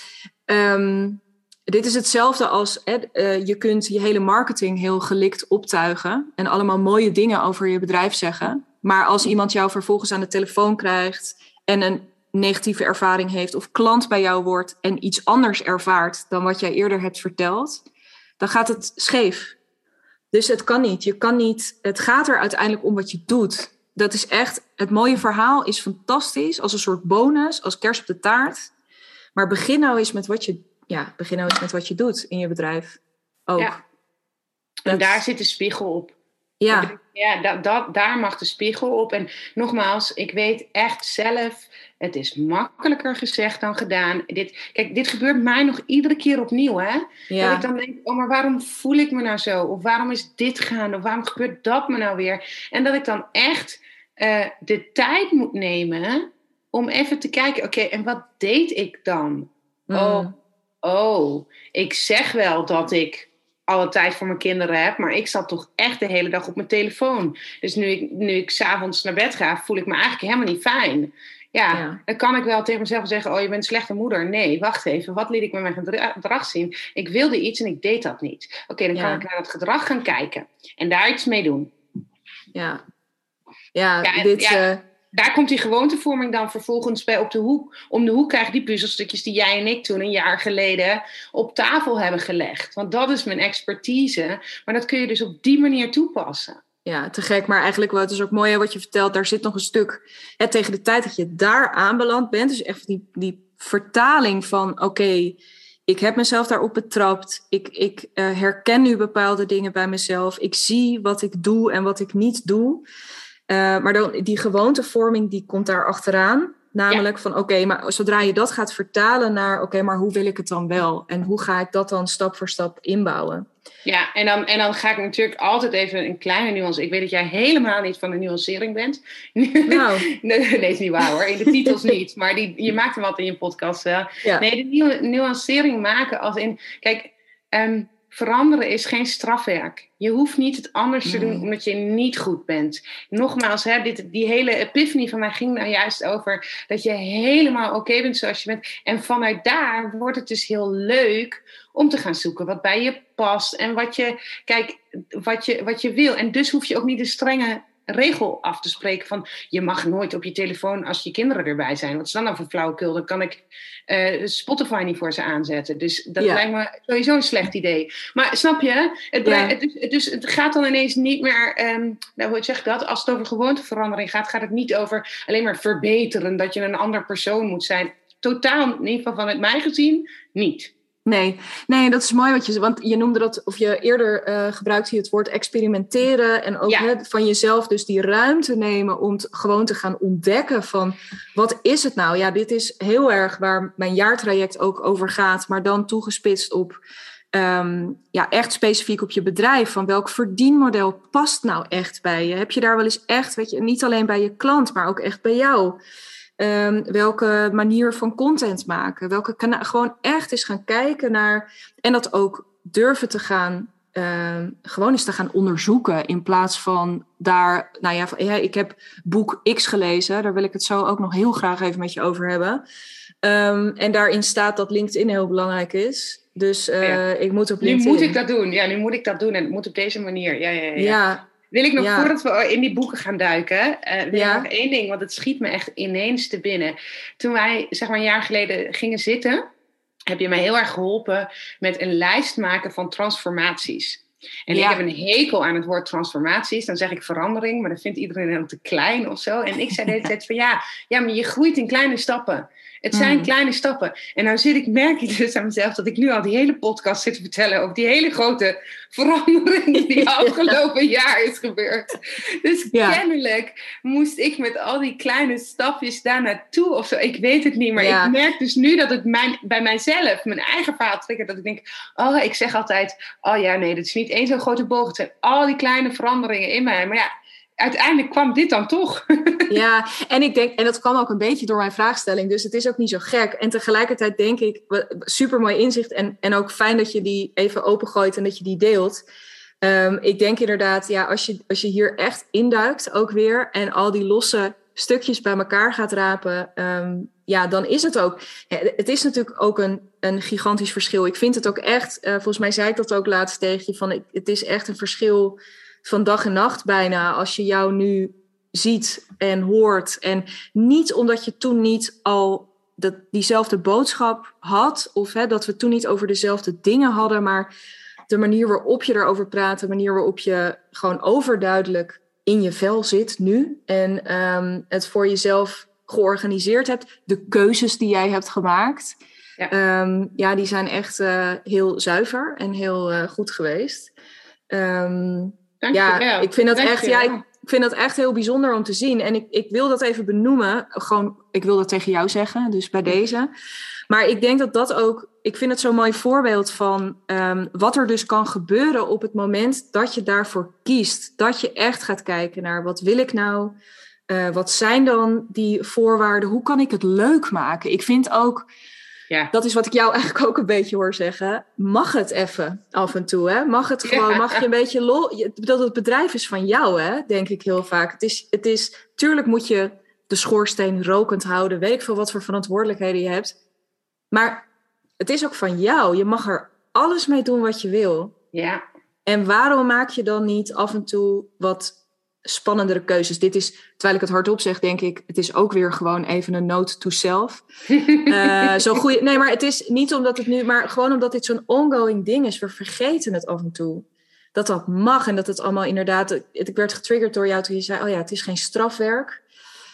um, dit is hetzelfde als uh, je kunt je hele marketing heel gelikt optuigen en allemaal mooie dingen over je bedrijf zeggen. Maar als iemand jou vervolgens aan de telefoon krijgt en een negatieve ervaring heeft of klant bij jou wordt en iets anders ervaart dan wat jij eerder hebt verteld, dan gaat het scheef. Dus het kan niet. Je kan niet. Het gaat er uiteindelijk om wat je doet. Dat is echt. Het mooie verhaal is fantastisch als een soort bonus, als kers op de taart. Maar begin nou eens met wat je ja, begin nou eens met wat je doet in je bedrijf. Ook. Ja. En daar zit de spiegel op. Ja, ja dat, dat, daar mag de spiegel op. En nogmaals, ik weet echt zelf, het is makkelijker gezegd dan gedaan. Dit, kijk, dit gebeurt mij nog iedere keer opnieuw. Hè? Dat ik dan denk, oh, maar waarom voel ik me nou zo? Of waarom is dit gaande? Of waarom gebeurt dat me nou weer? En dat ik dan echt uh, de tijd moet nemen om even te kijken, oké, en wat deed ik dan? Mm. Oh, oh, ik zeg wel dat ik alle tijd voor mijn kinderen heb, maar ik zat toch echt de hele dag op mijn telefoon. Dus nu ik, nu ik s'avonds naar bed ga, voel ik me eigenlijk helemaal niet fijn. Ja, dan kan ik wel tegen mezelf zeggen: Oh, je bent een slechte moeder. Nee, wacht even. Wat liet ik met mijn gedrag zien? Ik wilde iets en ik deed dat niet. Oké, dan kan ik naar het gedrag gaan kijken en daar iets mee doen. Ja, ja, dit. Ja, uh, daar komt die gewoontevorming dan vervolgens bij op de hoek. Om de hoek krijg die puzzelstukjes die jij en ik toen een jaar geleden op tafel hebben gelegd. Want dat is mijn expertise. Maar dat kun je dus op die manier toepassen. Ja, te gek. Maar eigenlijk wat is ook mooi wat je vertelt. Daar zit nog een stuk hè, tegen de tijd dat je daar aanbeland bent. Dus echt die, die vertaling van oké, ik heb mezelf daarop betrapt. Ik, ik uh, herken nu bepaalde dingen bij mezelf. Ik zie wat ik doe en wat ik niet doe. Uh, maar dan, die gewoontevorming die komt daar achteraan. Namelijk van oké, maar zodra je dat gaat vertalen naar oké, maar hoe wil ik het dan wel? En hoe ga ik dat dan stap voor stap inbouwen? Ja, en dan, en dan ga ik natuurlijk altijd even een kleine nuance. Ik weet dat jij helemaal niet van de nuancering bent. Nou. nee, is niet waar hoor. In de titels niet. Maar die, je maakt hem wat in je podcast. Ja. Nee, de nuancering maken als in. Kijk, um, veranderen is geen strafwerk. Je hoeft niet het anders te doen omdat je niet goed bent. Nogmaals, hè, dit, die hele epiphany van mij ging nou juist over dat je helemaal oké bent zoals je bent. En vanuit daar wordt het dus heel leuk om te gaan zoeken wat bij je past en wat je, kijk, wat je, wat je wil. En dus hoef je ook niet de strenge regel af te spreken van je mag nooit op je telefoon als je kinderen erbij zijn. Wat is dan nou voor flauwekul? Dan kan ik uh, Spotify niet voor ze aanzetten. Dus dat lijkt me sowieso een slecht idee. Maar snap je? Het, het, dus, het gaat dan ineens niet meer, um, nou hoe zeg ik dat? Als het over gewoonteverandering gaat, gaat het niet over alleen maar verbeteren, dat je een ander persoon moet zijn. Totaal, in ieder geval vanuit mij gezien, niet. Nee, nee, dat is mooi wat je Want je noemde dat, of je eerder uh, gebruikte je het woord experimenteren. En ook van jezelf dus die ruimte nemen om gewoon te gaan ontdekken van wat is het nou? Ja, dit is heel erg waar mijn jaartraject ook over gaat, maar dan toegespitst op um, ja, echt specifiek op je bedrijf. Van welk verdienmodel past nou echt bij je? Heb je daar wel eens echt, weet je, niet alleen bij je klant, maar ook echt bij jou? Um, welke manier van content maken. Welke kanaal. Gewoon echt eens gaan kijken naar. En dat ook durven te gaan. Um, gewoon eens te gaan onderzoeken. In plaats van daar. Nou ja, ja, ik heb boek X gelezen. Daar wil ik het zo ook nog heel graag even met je over hebben. Um, en daarin staat dat LinkedIn heel belangrijk is. Dus uh, ik moet op LinkedIn. Nu moet ik dat doen. Ja, nu moet ik dat doen. En het moet op deze manier. Ja, ja, ja. ja. Wil ik nog voordat we in die boeken gaan duiken, uh, wil ja. nog één ding, want het schiet me echt ineens te binnen. Toen wij zeg maar een jaar geleden gingen zitten, heb je mij heel erg geholpen met een lijst maken van transformaties. En ik heb een hekel aan het woord transformaties. Dan zeg ik verandering, maar dan vindt iedereen dan te klein of zo. En ik zei de hele tijd van ja, ja, maar je groeit in kleine stappen. Het zijn Mm. kleine stappen. En nou zit ik, merk ik dus aan mezelf dat ik nu al die hele podcast zit te vertellen over die hele grote verandering die Ja. afgelopen jaar is gebeurd. Dus Ja. kennelijk moest ik met al die kleine stapjes daar naartoe of zo. Ik weet het niet, maar Ja. ik merk dus nu dat het mijn, bij mijzelf, mijn eigen verhaal triggert. Dat ik denk, oh, ik zeg altijd, oh ja, nee, dat is niet één zo'n grote boog. Het zijn al die kleine veranderingen in mij. Maar ja, uiteindelijk kwam dit dan toch. Ja, en ik denk, en dat kwam ook een beetje door mijn vraagstelling, dus het is ook niet zo gek. En tegelijkertijd denk ik, super mooi inzicht en, en ook fijn dat je die even opengooit en dat je die deelt. Ehm, ik denk inderdaad, ja, als je, als je hier echt induikt ook weer en al die losse stukjes bij elkaar gaat rapen, ehm, ja, dan is het ook. Het is natuurlijk ook een, een gigantisch verschil. Ik vind het ook echt, eh, volgens mij zei ik dat ook laatst tegen je, van het is echt een verschil van dag en nacht bijna als je jou nu ziet en hoort. En niet omdat je toen niet al dat, diezelfde boodschap had, of hè, dat we toen niet over dezelfde dingen hadden, maar de manier waarop je erover praat, de manier waarop je gewoon overduidelijk in je vel zit nu en ehm, het voor jezelf georganiseerd hebt, de keuzes die jij hebt gemaakt. Ja. Ehm, ja, die zijn echt eh, heel zuiver en heel eh, goed geweest. Ehm, Ja, ik vind dat echt. Ja, ik, vind dat echt heel bijzonder om te zien. En ik, ik wil dat even benoemen. Gewoon, ik wil dat tegen jou zeggen, dus bij deze. Maar ik denk dat dat ook. Ik vind het zo'n mooi voorbeeld van ehm, wat er dus kan gebeuren op het moment dat je daarvoor kiest. Dat je echt gaat kijken naar wat wil ik nou? Eh, wat zijn dan die voorwaarden? Hoe kan ik het leuk maken? Ik vind ook Ja. dat is wat ik jou eigenlijk ook een beetje hoor zeggen. Mag het even af en toe, hè? Mag het gewoon, Ja. mag je een beetje lol... Dat het bedrijf is van jou, hè? Denk ik heel vaak. Het is, het is, tuurlijk moet je de schoorsteen rokend houden. Weet ik veel wat voor verantwoordelijkheden je hebt. Maar het is ook van jou. Je mag er alles mee doen wat je wil. Ja. En waarom maak je dan niet af en toe wat spannendere keuzes? Dit is, terwijl ik het hardop zeg, denk ik, het is ook weer gewoon even een note to self. Eh, zo'n goeie, nee, maar het is niet omdat het nu, maar gewoon omdat dit zo'n ongoing ding is. We vergeten het af en toe. Dat dat mag en dat het allemaal inderdaad. het- Ik werd getriggerd door jou toen je zei: Oh ja, het is geen strafwerk.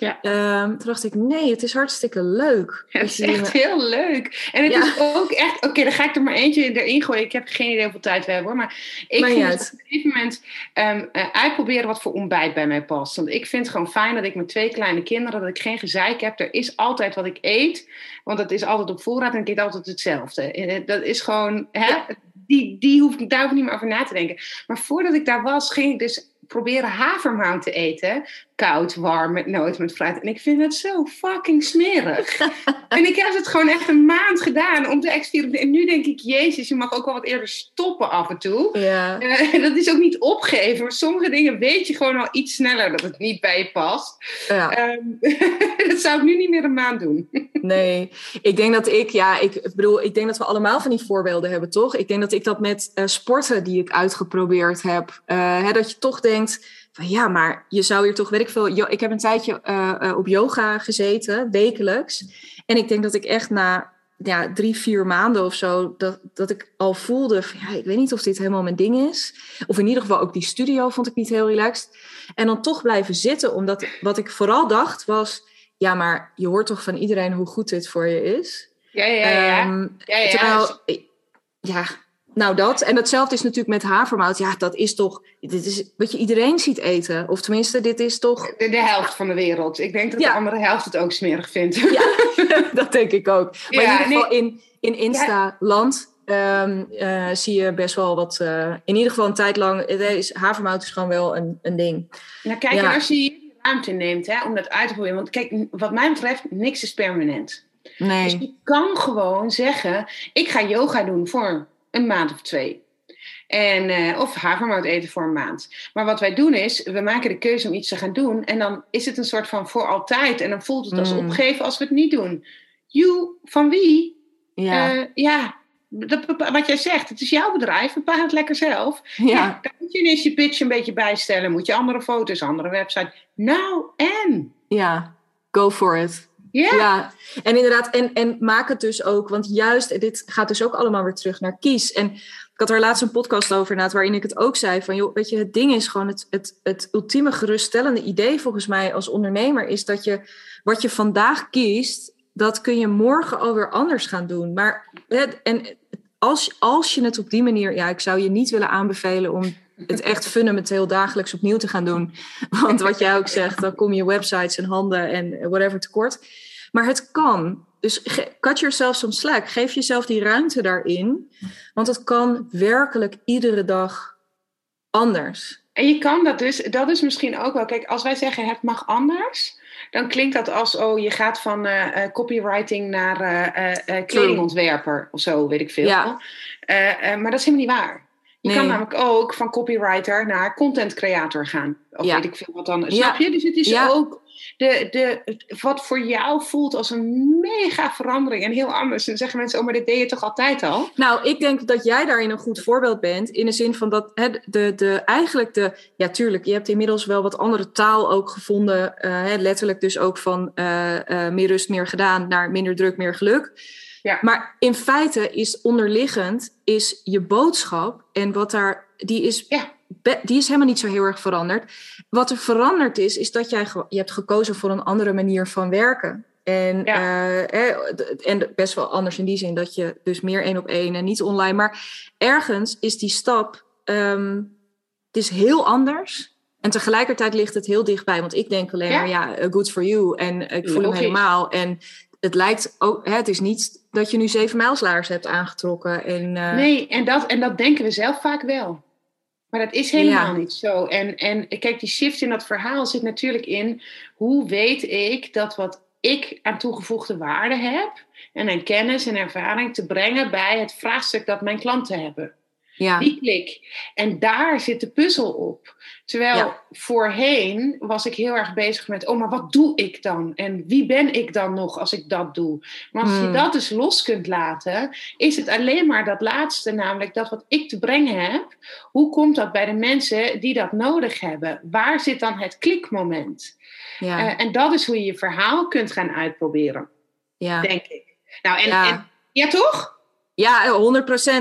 Ja. Ehm, toen dacht ik: Nee, het is hartstikke leuk. Ja, het is echt heel leuk. En het Ja. is ook echt... Oké, dan ga ik er maar eentje erin gooien. Ik heb geen idee hoeveel tijd we hebben hoor. Maar ik Maakt vind het op een gegeven moment ehm, eh, uitproberen wat voor ontbijt bij mij past. Want ik vind het gewoon fijn dat ik met twee kleine kinderen... dat ik geen gezeik heb. Er is altijd wat ik eet. Want het is altijd op voorraad en ik eet altijd hetzelfde. En Dat is gewoon... Hè, Ja. die, die hoef ik, daar hoef ik niet meer over na te denken. Maar voordat ik daar was, ging ik dus proberen havermout te eten. Koud, warm, met noot, met fruit. En ik vind het zo fucking smerig. en ik heb het gewoon echt een maand gedaan om te experimenteren. En nu denk ik, jezus, je mag ook wel wat eerder stoppen af en toe. Ja, Eh, dat is ook niet opgeven. Maar sommige dingen weet je gewoon al iets sneller dat het niet bij je past. ja. Ehm, dat zou ik nu niet meer een maand doen. Nee, ik denk dat ik, ja, ik bedoel, ik denk dat we allemaal van die voorbeelden hebben, toch? Ik denk dat ik dat met eh, sporten die ik uitgeprobeerd heb, eh, hè, dat je toch denkt van ja, maar je zou hier toch, weet ik veel, ik heb een tijdje eh, eh, op yoga gezeten, wekelijks. En ik denk dat ik echt na ja, drie, vier maanden of zo, dat, dat ik al voelde van ja, ik weet niet of dit helemaal mijn ding is. Of in ieder geval ook die studio vond ik niet heel relaxed. En dan toch blijven zitten, omdat wat ik vooral dacht was ja, maar je hoort toch van iedereen hoe goed dit voor je is. Ja, ja, ja. Ehm, ja, ja. terwijl, ja, nou dat. En hetzelfde is natuurlijk met havermout. Ja, dat is toch, dit is wat je iedereen ziet eten. Of tenminste, dit is toch, de, de helft van de wereld. Ik denk dat Ja. de andere helft het ook smerig vindt. ja, dat denk ik ook. Maar in ieder geval nee. in, in Insta-land ehm, eh, zie je best wel wat, eh, in ieder geval een tijd lang, het is, havermout is gewoon wel een, een ding. Nou kijk, en als je ruimte neemt hè, om dat uit te proberen. Want kijk, wat mij betreft, niks is permanent. Dus Nee, je kan gewoon zeggen, ik ga yoga doen voor een maand of twee. En, eh, of havermout eten voor een maand. Maar wat wij doen is, we maken de keuze om iets te gaan doen. En dan is het een soort van voor altijd. En dan voelt het als Mm. opgeven als we het niet doen. You, van wie? ja, Ja, ja dat, wat jij zegt, het is jouw bedrijf, bepaal het lekker zelf. ja, daar moet je ineens je pitch een beetje bijstellen. Moet je andere foto's, andere website. Nou, en? ja, go for it. Ja, en inderdaad, en, en maak het dus ook, want juist, dit gaat dus ook allemaal weer terug naar kies. En ik had er laatst een podcast over, inderdaad, waarin ik het ook zei: van joh, weet je, het ding is gewoon het, het, het ultieme geruststellende idee volgens mij als ondernemer is dat je wat je vandaag kiest, dat kun je morgen alweer anders gaan doen. Maar en als, als je het op die manier, ja, ik zou je niet willen aanbevelen om het echt fundamenteel dagelijks opnieuw te gaan doen. Want wat jij ook zegt, dan kom je websites en handen en whatever tekort. Maar het kan. Dus cut yourself some slack. Geef jezelf die ruimte daarin. Want het kan werkelijk iedere dag anders. En je kan dat dus, dat is misschien ook wel. Kijk, als wij zeggen het mag anders, dan klinkt dat als, oh, je gaat van uh, copywriting naar uh, kledingontwerper of zo, weet ik veel. Ja. maar dat is helemaal niet waar. Je kan namelijk ook van copywriter naar content creator gaan. Of weet ik veel wat dan. Snap je? Dus het is ook de, de, wat voor jou voelt als een mega verandering en heel anders. Dan zeggen mensen, oh, maar dit deed je toch altijd al? Nou, ik denk dat jij daarin een goed voorbeeld bent. In de zin van dat hè, de, de, eigenlijk de... Ja, tuurlijk, je hebt inmiddels wel wat andere taal ook gevonden. Uh, hè, letterlijk dus ook van uh, uh, meer rust, meer gedaan naar minder druk, meer geluk. Ja. Maar in feite is onderliggend is je boodschap en wat daar, die is, ja. Die is helemaal niet zo heel erg veranderd. Wat er veranderd is, is dat jij je hebt gekozen voor een andere manier van werken. En, eh, en best wel anders in die zin dat je dus meer één op één en niet online. Maar ergens is die stap, um, het is heel anders. En tegelijkertijd ligt het heel dichtbij. Want ik denk alleen maar, ja, good for you. En ik voel hem helemaal. En het lijkt ook, hè, het is niet dat je nu zeven mijlslaars hebt aangetrokken. En, uh... Nee, en dat, en dat denken we zelf vaak wel. Maar dat is helemaal niet zo. En, en kijk, die shift in dat verhaal zit natuurlijk in hoe weet ik dat wat ik aan toegevoegde waarde heb en aan kennis en ervaring te brengen bij het vraagstuk dat mijn klanten hebben. Ja. Die klik. En daar zit de puzzel op. Terwijl voorheen was ik heel erg bezig met, oh, maar wat doe ik dan? En wie ben ik dan nog als ik dat doe? Maar als je hmm. dat dus los kunt laten, is het alleen maar dat laatste, namelijk dat wat ik te brengen heb. Hoe komt dat bij de mensen die dat nodig hebben? Waar zit dan het klikmoment? Ja. Uh, en dat is hoe je je verhaal kunt gaan uitproberen. Ja. Denk ik. Nou, en ja, en, ja toch? Ja,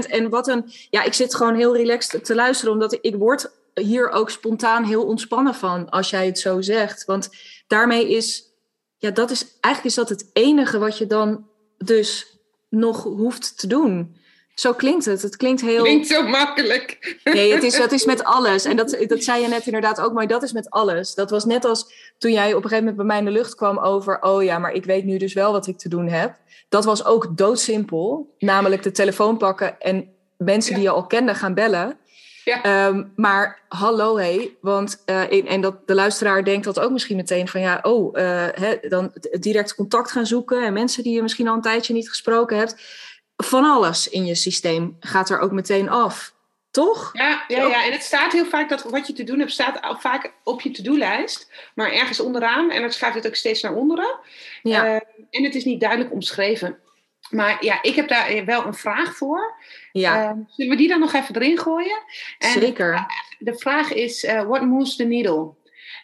100%. En wat een. Ja, ik zit gewoon heel relaxed te luisteren, omdat ik word hier ook spontaan heel ontspannen van als jij het zo zegt. Want daarmee is. Ja, dat is eigenlijk is dat het enige wat je dan dus nog hoeft te doen. Zo klinkt het. Het klinkt heel. Klinkt zo makkelijk. Nee, het is, dat is met alles. En dat, dat zei je net inderdaad ook, maar dat is met alles. Dat was net als toen jij op een gegeven moment bij mij in de lucht kwam over. Oh ja, maar ik weet nu dus wel wat ik te doen heb. Dat was ook doodsimpel. Namelijk de telefoon pakken en mensen die je al kende gaan bellen. Ja. Ehm, maar hallo hé, hey, want uh, en dat de luisteraar denkt dat ook misschien meteen van ja, oh, uh, hè, dan direct contact gaan zoeken en mensen die je misschien al een tijdje niet gesproken hebt van alles in je systeem gaat er ook meteen af. Toch? Ja, ja, ja, en het staat heel vaak dat wat je te doen hebt, staat vaak op je to-do-lijst, maar ergens onderaan. En dan schrijft het ook steeds naar onderen. Ja. Uh, en het is niet duidelijk omschreven. Maar ja, ik heb daar wel een vraag voor. Ja. Uh, zullen we die dan nog even erin gooien? En Zeker. De vraag is: uh, what moves the needle?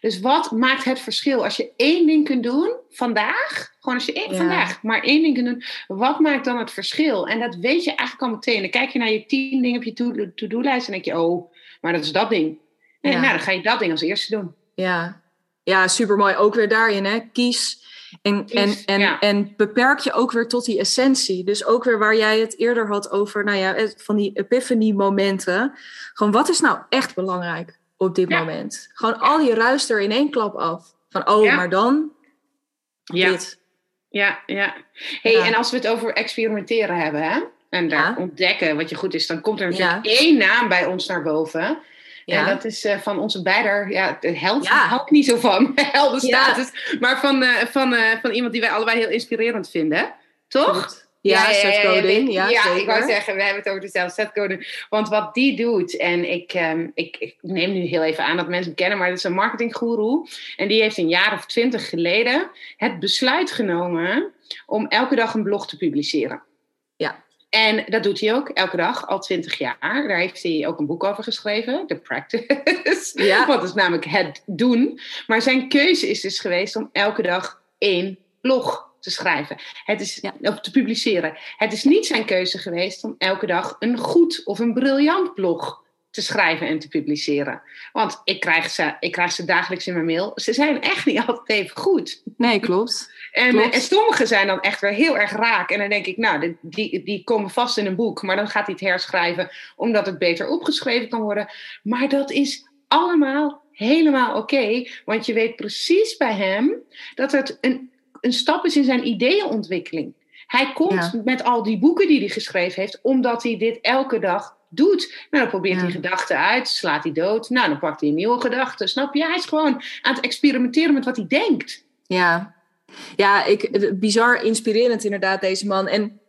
Dus wat maakt het verschil als je één ding kunt doen vandaag? Gewoon als je één, vandaag maar één ding kunt doen. Wat maakt dan het verschil? En dat weet je eigenlijk al meteen. Dan kijk je naar je tien dingen op je to-do-lijst en denk je, oh, maar dat is dat ding. En nou, dan ga je dat ding als eerste doen. Ja, ja supermooi. Ook weer daarin, hè. Kies en, en, en, en beperk je ook weer tot die essentie. Dus ook weer waar jij het eerder had over, nou ja, van die epiphany momenten. Gewoon, wat is nou echt belangrijk? op dit moment. Gewoon al die ruis er in één klap af. Van, oh, maar dan ja. dit. Ja, ja. hey, en als we het over experimenteren hebben, hè? En daar ontdekken wat je goed is, dan komt er natuurlijk één naam bij ons naar boven. En dat is uh, van onze beider, ja, de held ja. niet zo van, heldenstatus. Maar van, uh, van, uh, van iemand die wij allebei heel inspirerend vinden. Toch? Ja, ja, Ja, ja, ik wou zeggen, we hebben het over dezelfde setcoding. Want wat die doet, en ik, um, ik, ik, neem nu heel even aan dat mensen hem kennen, maar dat is een marketinggoeroe. En die heeft een jaar of twintig geleden het besluit genomen om elke dag een blog te publiceren. Ja. En dat doet hij ook elke dag, al twintig jaar. Daar heeft hij ook een boek over geschreven, The Practice. Ja. Wat is namelijk het doen. Maar zijn keuze is dus geweest om elke dag één blog te schrijven. Het is, ja. Of te publiceren. Het is niet zijn keuze geweest om elke dag een goed of een briljant blog te schrijven en te publiceren. Want ik krijg, ze, ik krijg ze dagelijks in mijn mail. Ze zijn echt niet altijd even goed. Nee, klopt. En, Klopt. en sommige zijn dan echt weer heel erg raak. En dan denk ik, nou, die, die, die komen vast in een boek. Maar dan gaat hij het herschrijven, omdat het beter opgeschreven kan worden. Maar dat is allemaal helemaal oké. want je weet precies bij hem dat het een, een stap is in zijn ideeënontwikkeling. Hij komt Ja. met al die boeken die hij geschreven heeft, omdat hij dit elke dag doet. Nou, dan probeert Ja. hij gedachten uit, slaat hij dood. Nou, dan pakt hij een nieuwe gedachte. Snap je? Hij is gewoon aan het experimenteren met wat hij denkt. Ja, ja ik, bizar inspirerend inderdaad, deze man. En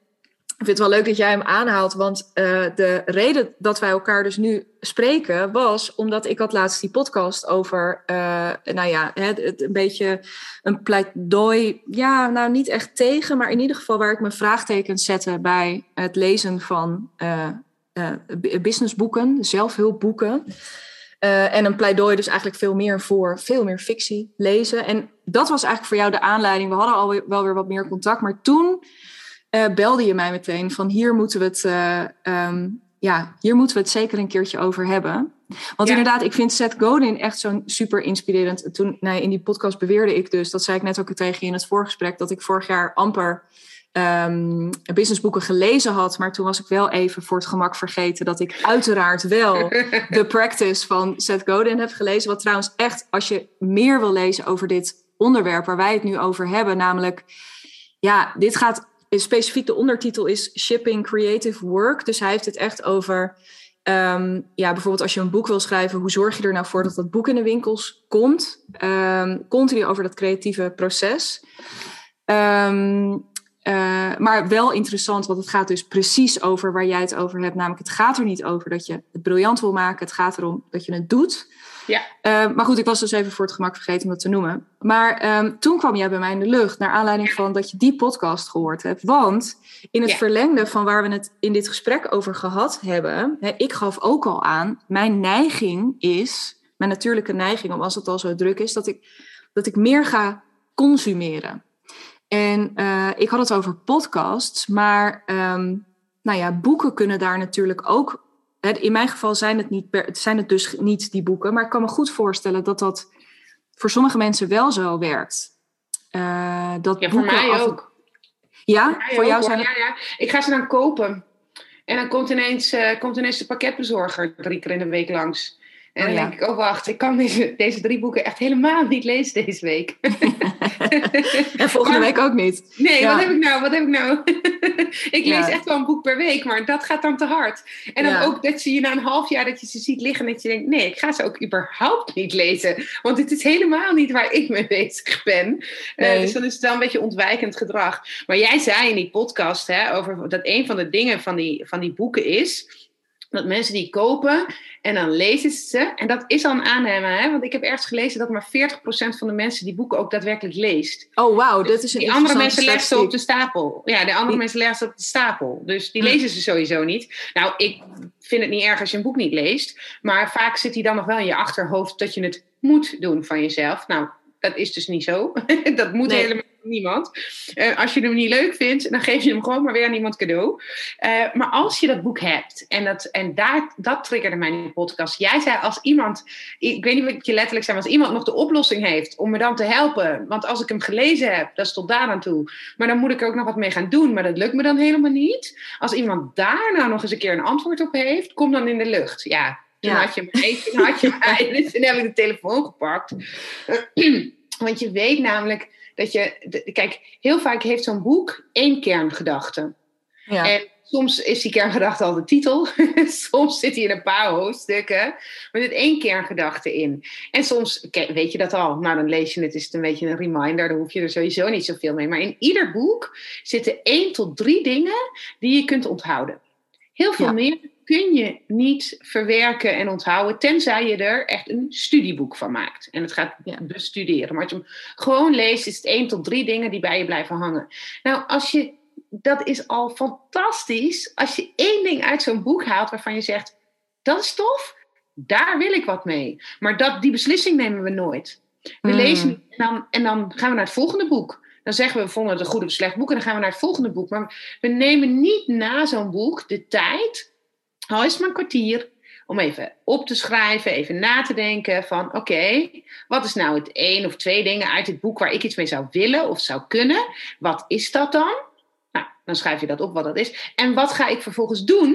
ik vind het wel leuk dat jij hem aanhaalt, want eh, de reden dat wij elkaar dus nu spreken was omdat ik had laatst die podcast over, eh, nou ja, het, het een beetje een pleidooi, ja, nou niet echt tegen, maar in ieder geval waar ik mijn vraagtekens zette bij het lezen van eh, businessboeken, zelfhulpboeken. Eh, en een pleidooi dus eigenlijk veel meer voor veel meer fictie lezen. En dat was eigenlijk voor jou de aanleiding. We hadden al wel weer wat meer contact. Maar toen eh, belde je mij meteen van hier moeten we het, eh, ehm, ja, hier moeten we het zeker een keertje over hebben. Want Ja. inderdaad, ik vind Seth Godin echt zo'n super inspirerend. Toen nee, in die podcast beweerde ik dus, dat zei ik net ook tegen je in het voorgesprek, dat ik vorig jaar amper ehm, businessboeken gelezen had. Maar toen was ik wel even voor het gemak vergeten dat ik uiteraard wel The Practice van Seth Godin heb gelezen. Wat trouwens echt, als je meer wil lezen over dit onderwerp waar wij het nu over hebben, namelijk, ja, dit gaat specifiek, de ondertitel is Shipping Creative Work. Dus hij heeft het echt over, ehm, ja, bijvoorbeeld als je een boek wil schrijven, hoe zorg je er nou voor dat dat boek in de winkels komt? Ehm, continu over dat creatieve proces. Eh, maar wel interessant, want het gaat dus precies over waar jij het over hebt. Namelijk, het gaat er niet over dat je het briljant wil maken. Het gaat erom dat je het doet. Ja. Eh, maar goed, ik was dus even voor het gemak vergeten om dat te noemen. Maar ehm, toen kwam jij bij mij in de lucht, naar aanleiding van dat je die podcast gehoord hebt. Want in het Ja. verlengde van waar we het in dit gesprek over gehad hebben, hè, ik gaf ook al aan, mijn neiging is, mijn natuurlijke neiging, om als het al zo druk is, dat ik, dat ik meer ga consumeren. En eh, ik had het over podcasts, maar ehm, nou ja, boeken kunnen daar natuurlijk ook. In mijn geval zijn het, niet per, zijn het dus niet die boeken, maar ik kan me goed voorstellen dat dat voor sommige mensen wel zo werkt. Eh, dat Ja, voor boeken mij af- ook. Ja, voor ook, jou zijn ja, ja. Ik ga ze dan kopen. En dan komt ineens, eh, komt ineens de pakketbezorger drie keer in de week langs. En dan Oh, ja. denk ik, oh wacht, ik kan deze, deze drie boeken echt helemaal niet lezen deze week. En volgende Maar- week ook niet. Nee, Ja. wat heb ik nou? Wat heb ik nou? ik lees Ja. echt wel een boek per week, maar dat gaat dan te hard. En dan ook dat zie je na een half jaar dat je ze ziet liggen en dat je denkt, nee, ik ga ze ook überhaupt niet lezen. Want dit is helemaal niet waar ik mee bezig ben. Eh, dus dan is het wel een beetje ontwijkend gedrag. Maar jij zei in die podcast hè, over dat een van de dingen van die, van die boeken is dat mensen die kopen en dan lezen ze ze. En dat is al een aanname, hè? want ik heb ergens gelezen dat maar 40% van de mensen die boeken ook daadwerkelijk leest. Oh, wauw, dit is een Die andere mensen leggen ze op de stapel. Ja, de andere Die- mensen leggen ze op de stapel. Dus die Hm. lezen ze sowieso niet. Nou, ik vind het niet erg als je een boek niet leest. Maar vaak zit die dan nog wel in je achterhoofd dat je het moet doen van jezelf. Nou, dat is dus niet zo. dat moet Nee. helemaal niemand. Eh, als je hem niet leuk vindt, dan geef je hem gewoon maar weer aan iemand cadeau. Eh, maar als je dat boek hebt, en, dat, en daar, dat triggerde mij in de podcast. Jij zei als iemand, ik weet niet wat je letterlijk zei, maar als iemand nog de oplossing heeft om me dan te helpen. Want als ik hem gelezen heb, dat is tot daar aan toe. Maar dan moet ik er ook nog wat mee gaan doen. Maar dat lukt me dan helemaal niet. Als iemand daar nou nog eens een keer een antwoord op heeft, kom dan in de lucht. Ja, toen Ja. had je mij, toen had je mij. Dus toen heb ik de telefoon gepakt. Want je weet namelijk dat je. Kijk, heel vaak heeft zo'n boek één kerngedachte. Ja. En soms is die kerngedachte al de titel. soms zit hij in een paar hoofdstukken. Maar er zit één kerngedachte in. En soms weet je dat al. Nou, dan lees je het, is het een beetje een reminder. Dan hoef je er sowieso niet zoveel mee. Maar in ieder boek zitten één tot drie dingen die je kunt onthouden. Heel veel Ja. meer kun je niet verwerken en onthouden, tenzij je er echt een studieboek van maakt. En het gaat Ja. bestuderen. Maar als je hem gewoon leest, is het één tot drie dingen die bij je blijven hangen. Nou, als je, dat is al fantastisch. Als je één ding uit zo'n boek haalt waarvan je zegt, dat is tof, daar wil ik wat mee. Maar dat, die beslissing nemen we nooit. We Mm. lezen en dan, en dan gaan we naar het volgende boek. Dan zeggen we, we vonden het een goed of slecht boek en dan gaan we naar het volgende boek. Maar we nemen niet na zo'n boek de tijd, al is het maar een kwartier, om even op te schrijven, even na te denken van oké, wat is nou het één of twee dingen uit het boek waar ik iets mee zou willen of zou kunnen? Wat is dat dan? Nou, dan schrijf je dat op wat dat is. En wat ga ik vervolgens doen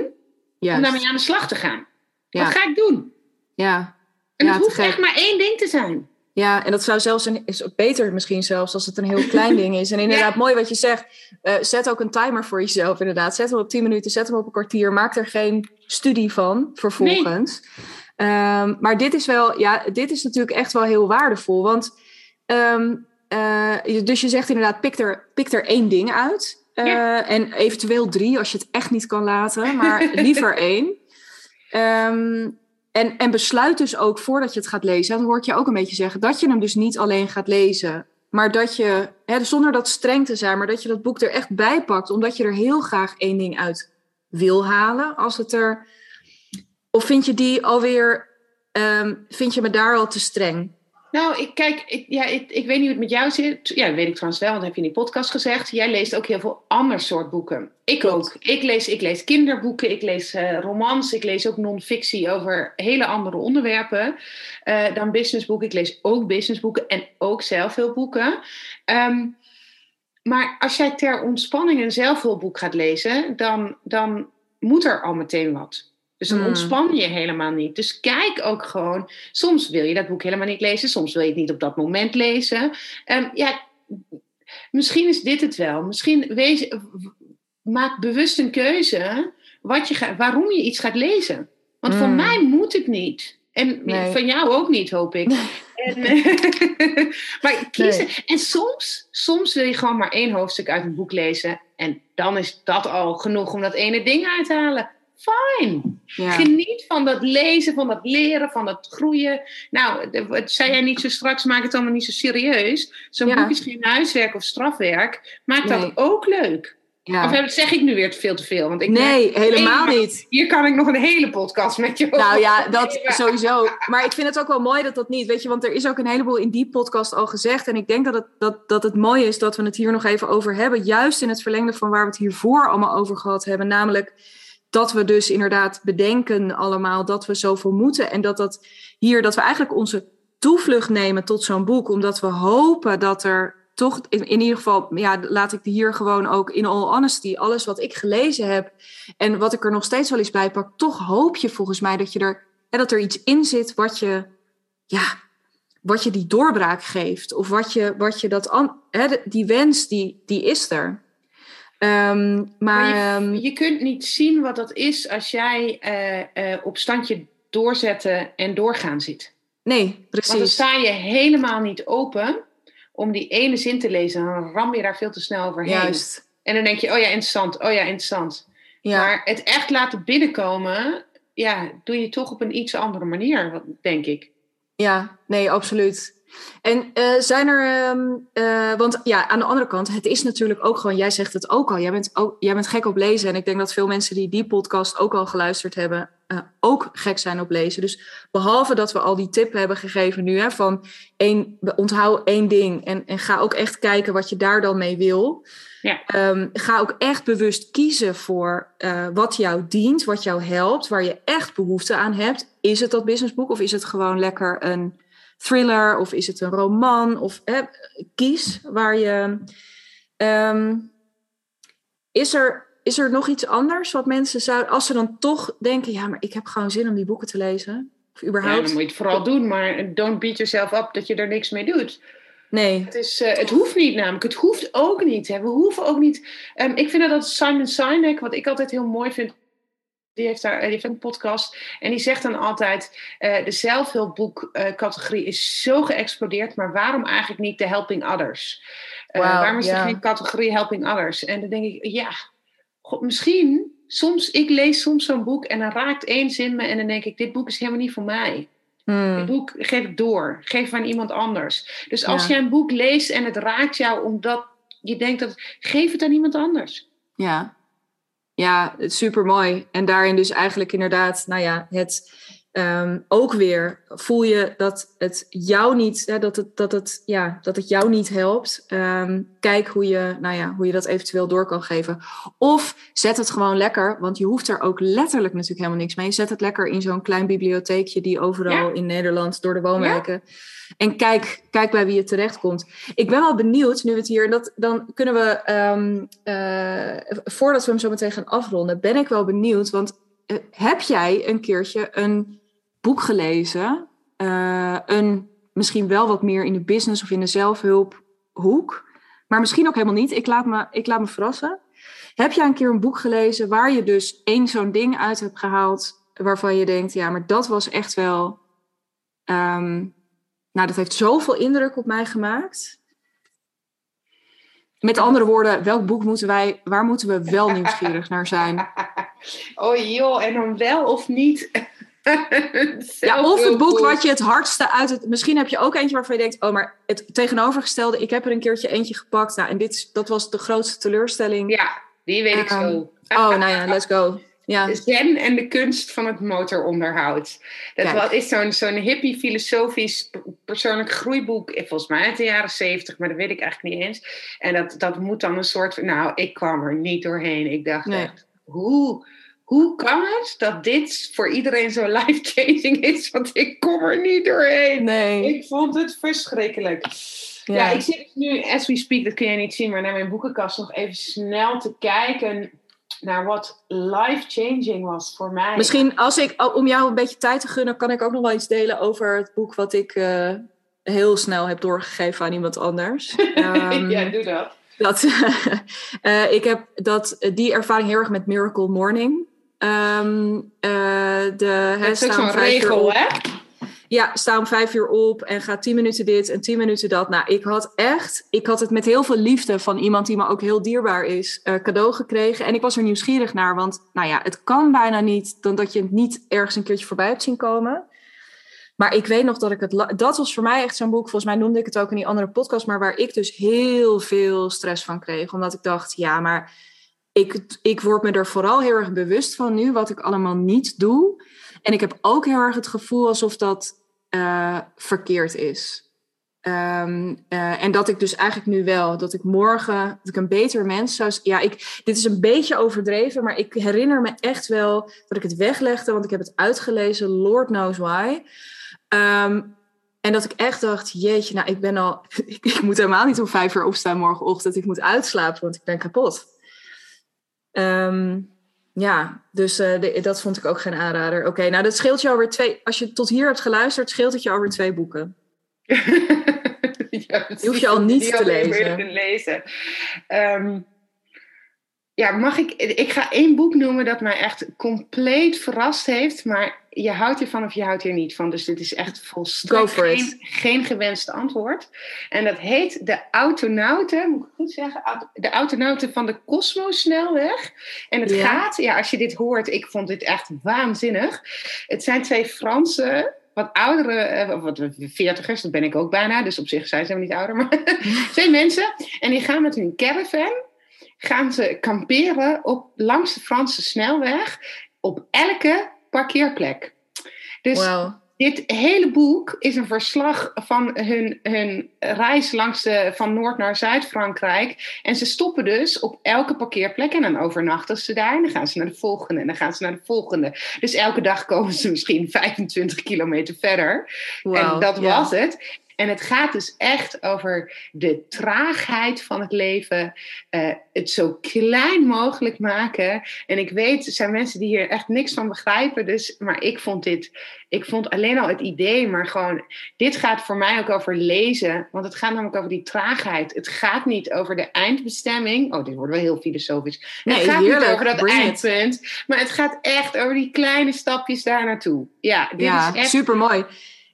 om daarmee aan de slag te gaan? Wat ga ik doen? Ja. En het hoeft echt maar één ding te zijn. Ja, en dat zou zelfs een, is beter misschien zelfs als het een heel klein ding is. En inderdaad, mooi wat je zegt. Uh, zet ook een timer voor jezelf, inderdaad. Zet hem op 10 minuten, zet hem op een kwartier. Maak er geen studie van vervolgens. Um, maar dit is wel, ja, dit is natuurlijk echt wel heel waardevol. Want, um, uh, dus je zegt inderdaad, pik er, pik er één ding uit. Uh, ja. En eventueel drie, als je het echt niet kan laten. Maar liever één. Um, en, en besluit dus ook voordat je het gaat lezen, dan hoor je ook een beetje zeggen, dat je hem dus niet alleen gaat lezen, maar dat je, hè, zonder dat streng te zijn, maar dat je dat boek er echt bij pakt, omdat je er heel graag één ding uit wil halen. Als het er. Of vind je die alweer, um, vind je me daar al te streng? Nou, ik kijk, ik, ja, ik, ik weet niet hoe het met jou zit. Ja, dat weet ik trouwens wel, want dat heb je in die podcast gezegd. Jij leest ook heel veel ander soort boeken. Ik ook. Ik lees, ik lees kinderboeken, ik lees uh, romans, ik lees ook non-fictie over hele andere onderwerpen uh, dan businessboeken. Ik lees ook businessboeken en ook zelfhulpboeken. Um, maar als jij ter ontspanning een zelfhulpboek gaat lezen, dan, dan moet er al meteen wat. Dus dan hmm. ontspan je helemaal niet. Dus kijk ook gewoon. Soms wil je dat boek helemaal niet lezen. Soms wil je het niet op dat moment lezen. Um, ja, misschien is dit het wel. Misschien wees, maak bewust een keuze wat je waarom je iets gaat lezen. Want mm. voor hmm. mij moet het niet. En van jou ook niet, hoop ik. En, maar kiezen. En soms, soms wil je gewoon maar één hoofdstuk uit een boek lezen. En dan is dat al genoeg om dat ene ding uit te halen fijn. Geniet van dat lezen, van dat leren, van dat groeien. Nou, wat zei jij niet zo straks, maak het allemaal niet zo serieus. Zo'n boek is geen huiswerk of strafwerk. Maak dat ook leuk. Ja. Of zeg ik nu weer veel te veel? Want ik nee, helemaal niet. Hier kan ik nog een hele podcast met je over. Nou ja, dat sowieso. Maar ik vind het ook wel mooi dat dat niet, weet je, want er is ook een heleboel in die podcast al gezegd. En ik denk dat het, dat, dat het mooi is dat we het hier nog even over hebben. Juist in het verlengde van waar we het hiervoor allemaal over gehad hebben. Namelijk dat we dus inderdaad bedenken allemaal dat we zoveel moeten. En dat dat hier, dat we eigenlijk onze toevlucht nemen tot zo'n boek. Omdat we hopen dat er toch, in, in, ieder geval, ja, laat ik hier gewoon ook in all honesty, alles wat ik gelezen heb en wat ik er nog steeds wel eens bij pak, toch hoop je volgens mij dat je er, dat er iets in zit wat je, ja, wat je die doorbraak geeft. Of wat je, wat je dat, hè, die wens, die, die is er. Um, maar, je, ehm, je, kunt niet zien wat dat is als jij uh, uh, op standje doorzetten en doorgaan zit. Nee, precies. Want dan sta je helemaal niet open om die ene zin te lezen. Dan ram je daar veel te snel overheen. Juist. En dan denk je, oh ja, interessant. Oh ja, interessant. Ja. Maar het echt laten binnenkomen, ja, doe je toch op een iets andere manier, denk ik. Ja, nee, absoluut. En uh, zijn er, um, uh, want ja, aan de andere kant, het is natuurlijk ook gewoon, jij zegt het ook al, jij bent, ook, jij bent gek op lezen. En ik denk dat veel mensen die die podcast ook al geluisterd hebben, uh, ook gek zijn op lezen. Dus behalve dat we al die tip hebben gegeven nu, hè, van één, onthoud één ding en, en ga ook echt kijken wat je daar dan mee wil. Ja. Um, ga ook echt bewust kiezen voor wat jou dient, wat jou helpt, waar je echt behoefte aan hebt. Is het dat businessboek of is het gewoon lekker een thriller of is het een roman? Of kies waar je. Ehm, is, er, is er nog iets anders wat mensen zouden. Als ze dan toch denken: ja, maar ik heb gewoon zin om die boeken te lezen. Of überhaupt. Ja, dan moet je het vooral doen, maar don't beat yourself up dat je er niks mee doet. Nee. Het, is, uh, het hoeft niet namelijk. Het hoeft ook niet. Hè. We hoeven ook niet. Um, ik vind dat Simon Sinek, wat ik altijd heel mooi vind die heeft, daar, die heeft een podcast. En die zegt dan altijd: uh, de zelfhulpboekcategorie is zo geëxplodeerd, maar waarom eigenlijk niet de helping others? Uh, waarom is er geen categorie helping others? En dan denk ik: ja, God, misschien. Soms, ik lees soms zo'n boek en dan raakt één zin me en dan denk ik: dit boek is helemaal niet voor mij. Hmm. Dit boek geef ik door, geef aan iemand anders. Dus als je een boek leest en het raakt jou omdat je denkt dat, geef het aan iemand anders. Ja, ja, super mooi. En daarin dus eigenlijk inderdaad, nou ja, het Ehm, ook weer voel je dat het jou niet, hè, dat, het, dat, het, ja, dat het jou niet helpt. Ehm, kijk hoe je, nou ja, hoe je dat eventueel door kan geven. Of zet het gewoon lekker, want je hoeft er ook letterlijk natuurlijk helemaal niks mee. Zet het lekker in zo'n klein bibliotheekje die overal in Nederland door de woonwijken. En kijk, kijk bij wie je terechtkomt. Ik ben wel benieuwd, nu we het hier, dat, dan kunnen we, um, uh, voordat we hem zo meteen gaan afronden, ben ik wel benieuwd. Want uh, heb jij een keertje een boek gelezen. Uh, een, misschien wel wat meer in de business of in de zelfhulphoek. Maar misschien ook helemaal niet. Ik laat me, ik laat me verrassen. Heb jij een keer een boek gelezen waar je dus één zo'n ding uit hebt gehaald... waarvan je denkt, ja, maar dat was echt wel... Um, nou, dat heeft zoveel indruk op mij gemaakt. Met andere woorden, welk boek moeten wij, waar moeten we wel nieuwsgierig naar zijn? Oh joh, en dan wel of niet? ja, of het boek wat je het hardste uit het. Misschien heb je ook eentje waarvan je denkt: oh, maar het tegenovergestelde. Ik heb er een keertje eentje gepakt. Nou, en dit, dat was de grootste teleurstelling. Ja, die weet ik zo. oh, nou ja, let's go. Ja. Zen en de kunst van het motoronderhoud. Dat wat is zo'n zo'n hippie filosofisch persoonlijk groeiboek, volgens mij uit de jaren zeventig, maar dat weet ik eigenlijk niet eens. En dat, dat moet dan een soort. Nou, ik kwam er niet doorheen. Ik dacht echt, hoe hoe kan het dat dit voor iedereen zo life-changing is? Want ik kom er niet doorheen. Nee. Ik vond het verschrikkelijk. Ja. ik zit nu, as we speak, dat kun je niet zien, maar naar mijn boekenkast nog even snel te kijken naar wat life-changing was voor mij. Misschien als ik, om jou een beetje tijd te gunnen, kan ik ook nog wel iets delen over het boek wat ik uh, heel snel heb doorgegeven aan iemand anders. Um, ja, doe dat. Dat, uh, ik heb dat, die ervaring heel erg met Miracle Morning. Um, de, dat is zo'n regel, hè? Ja, sta om vijf uur op en ga tien minuten dit en tien minuten dat. Nou, ik had echt, ik had het met heel veel liefde van iemand die me ook heel dierbaar is, uh, cadeau gekregen. En ik was er nieuwsgierig naar, want nou ja, het kan bijna niet dan dat je het niet ergens een keertje voorbij hebt zien komen. Maar ik weet nog dat ik het. Dat was voor mij echt zo'n boek. Volgens mij noemde ik het ook in die andere podcast. Maar waar ik dus heel veel stress van kreeg. Omdat ik dacht, ja, maar ik, ik word me er vooral heel erg bewust van nu wat ik allemaal niet doe. En ik heb ook heel erg het gevoel alsof dat uh, verkeerd is. Um, uh, en dat ik dus eigenlijk nu wel, dat ik morgen, dat ik een beter mens zou Ja, ik, dit is een beetje overdreven, maar ik herinner me echt wel dat ik het weglegde, want ik heb het uitgelezen, Lord knows why. Um, en dat ik echt dacht, jeetje, nou, ik ben al, ik, ik moet helemaal niet om vijf uur opstaan morgenochtend. Ik moet uitslapen, want ik ben kapot. Um, ja, dus uh, de, dat vond ik ook geen aanrader. Oké, nou dat scheelt je alweer twee. Als je tot hier hebt geluisterd, scheelt het je alweer twee boeken. ja, die hoef je al niet te lezen. lezen. Um, ja, mag ik? Ik ga één boek noemen dat mij echt compleet verrast heeft. Maar je houdt ervan of je houdt er niet van. Dus dit is echt volstrekt geen, geen gewenst antwoord. En dat heet De Autonauten, moet ik goed zeggen? De Autonauten van de Cosmosnelweg. En het gaat, ja, als je dit hoort, ik vond dit echt waanzinnig. Het zijn twee Franse wat oudere, uh, wat veertigers, dat ben ik ook bijna, dus op zich zijn ze niet ouder, maar twee mensen. En die gaan met hun caravan gaan ze kamperen op, langs de Franse snelweg op elke parkeerplek. Dus dit hele boek is een verslag van hun, hun reis langs de, van Noord naar Zuid-Frankrijk. En ze stoppen dus op elke parkeerplek en dan overnachten ze daar. En dan gaan ze naar de volgende en dan gaan ze naar de volgende. Dus elke dag komen ze misschien 25 kilometer verder. en dat was het. En het gaat dus echt over de traagheid van het leven. Uh, het zo klein mogelijk maken. En ik weet, er zijn mensen die hier echt niks van begrijpen. Dus, maar ik vond dit, ik vond alleen al het idee, maar gewoon, dit gaat voor mij ook over lezen. Want het gaat namelijk over die traagheid. Het gaat niet over de eindbestemming. Oh, dit wordt wel heel filosofisch. Nee, het gaat niet over dat eindpunt. Maar het gaat echt over die kleine stapjes daar naartoe. Ja, dit ja, is echt... super mooi.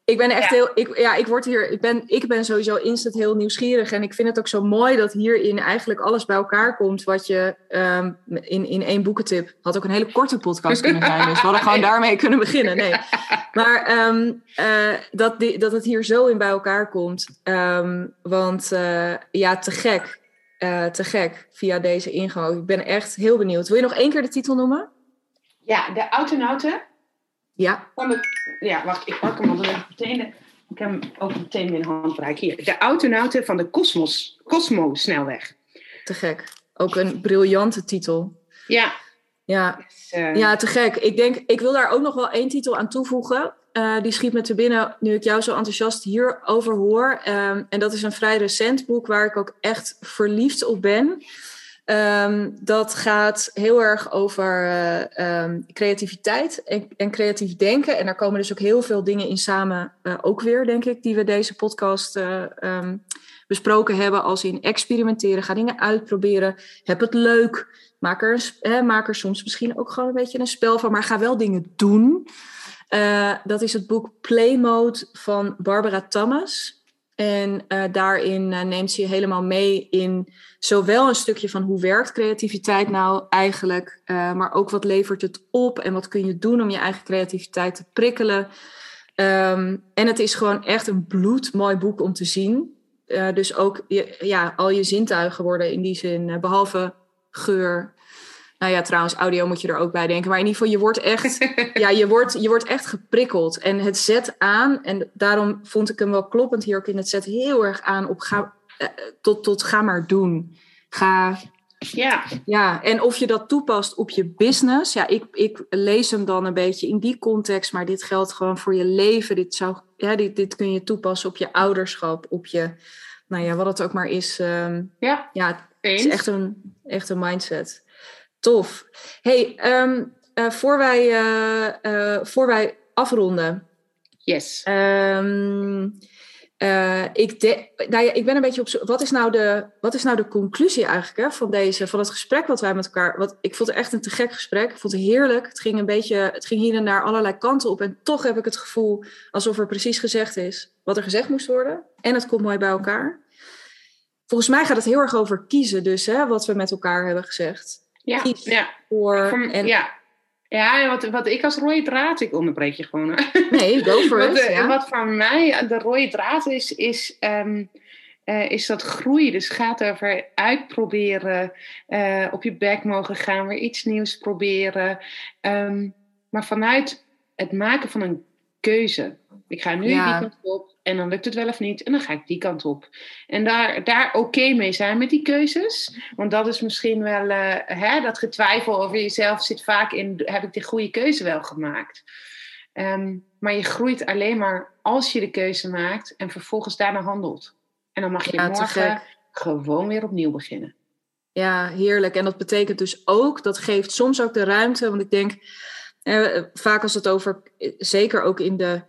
Ik ben echt heel, ik, ja, ik word hier, ik ben, ik ben sowieso instant heel nieuwsgierig. En ik vind het ook zo mooi dat hierin eigenlijk alles bij elkaar komt wat je um, in, in één boekentip. Had ook een hele korte podcast kunnen zijn. Dus we hadden gewoon daarmee kunnen beginnen. Nee. Maar um, uh, dat, die, dat het hier zo in bij elkaar komt. Um, want uh, ja, te gek. Uh, te gek via deze ingang. Ik ben echt heel benieuwd. Wil je nog één keer de titel noemen? Ja, de Autonauten Ja. Ja, wacht, ik pak hem al even meteen. De, ik heb hem ook meteen in handbereik. Hier, de autonauten van de Cosmos, Cosmo-snelweg. Te gek. Ook een briljante titel. Ja. Ja. Dus, uh, ja, te gek. Ik denk, ik wil daar ook nog wel één titel aan toevoegen. Uh, die schiet me te binnen nu ik jou zo enthousiast hierover hoor. Um, en dat is een vrij recent boek waar ik ook echt verliefd op ben. Um, dat gaat heel erg over uh, um, creativiteit en, creatief denken. En daar komen dus ook heel veel dingen in samen, uh, ook weer, denk ik, die we deze podcast uh, um, besproken hebben. Als in experimenteren, ga dingen uitproberen, heb het leuk. Maak er, maak er soms misschien ook gewoon een beetje een spel van, maar ga wel dingen doen. Dat is het boek Play Mode van Barbara Thomas. En uh, daarin uh, neemt ze je helemaal mee in zowel een stukje van hoe werkt creativiteit nou eigenlijk, uh, maar ook wat levert het op en wat kun je doen om je eigen creativiteit te prikkelen. Um, en het is gewoon echt een bloedmooi boek om te zien. dus ook ja, al je zintuigen worden in die zin, behalve geur, nou ja, trouwens, audio moet je er ook bij denken. Maar in ieder geval, je wordt echt, ja, je wordt, je wordt echt geprikkeld. En het zet aan, en daarom vond ik hem wel kloppend hier ook in het zet heel erg aan op ga, eh, tot, tot ga maar doen. Ga. Ja. Ja, en of je dat toepast op je business. Ja, ik, ik lees hem dan een beetje in die context, maar dit geldt gewoon voor je leven. Dit, zou, ja, dit, dit kun je toepassen op je ouderschap, op je, nou ja, wat het ook maar is. Um, ja, ja, het is echt een, echt een mindset. Tof. Hey, um, uh, voor, wij, uh, uh, voor wij afronden. Yes. Um, ik, de, nou ja, ik ben een beetje op zoek. Wat is nou de, wat is nou de conclusie eigenlijk hè, van, deze, van het gesprek wat wij met elkaar. Wat, ik vond het echt een te gek gesprek. Ik vond het heerlijk. Het ging een beetje. Het ging hier en daar allerlei kanten op. En toch heb ik het gevoel alsof er precies gezegd is wat er gezegd moest worden. En het komt mooi bij elkaar. Volgens mij gaat het heel erg over kiezen, dus hè, wat we met elkaar hebben gezegd. Ja, ja. Voor, en, ja. Ja, en wat, wat ik als rode draad, ik onderbreek je gewoon. Nee, go for wat, it. de- ja. wat voor mij de rode draad is, is, ehm, eh, is dat groei. Dus het gaat over uitproberen, eh, op je bek mogen gaan, weer iets nieuws proberen. Ehm, maar vanuit het maken van een keuze. Ik ga nu Ja. die kant op en dan lukt het wel of niet en dan ga ik die kant op. En daar, daar oké mee zijn met die keuzes. Want dat is misschien wel, eh, hè, dat getwijfel over jezelf zit vaak in, heb ik de goede keuze wel gemaakt? Ehm, maar je groeit alleen maar als je de keuze maakt en vervolgens daarna handelt. En dan mag je Ja, morgen gewoon weer opnieuw beginnen. Ja, heerlijk. En dat betekent dus ook, dat geeft soms ook de ruimte, want ik denk, eh, vaak als het over, eh, zeker ook in de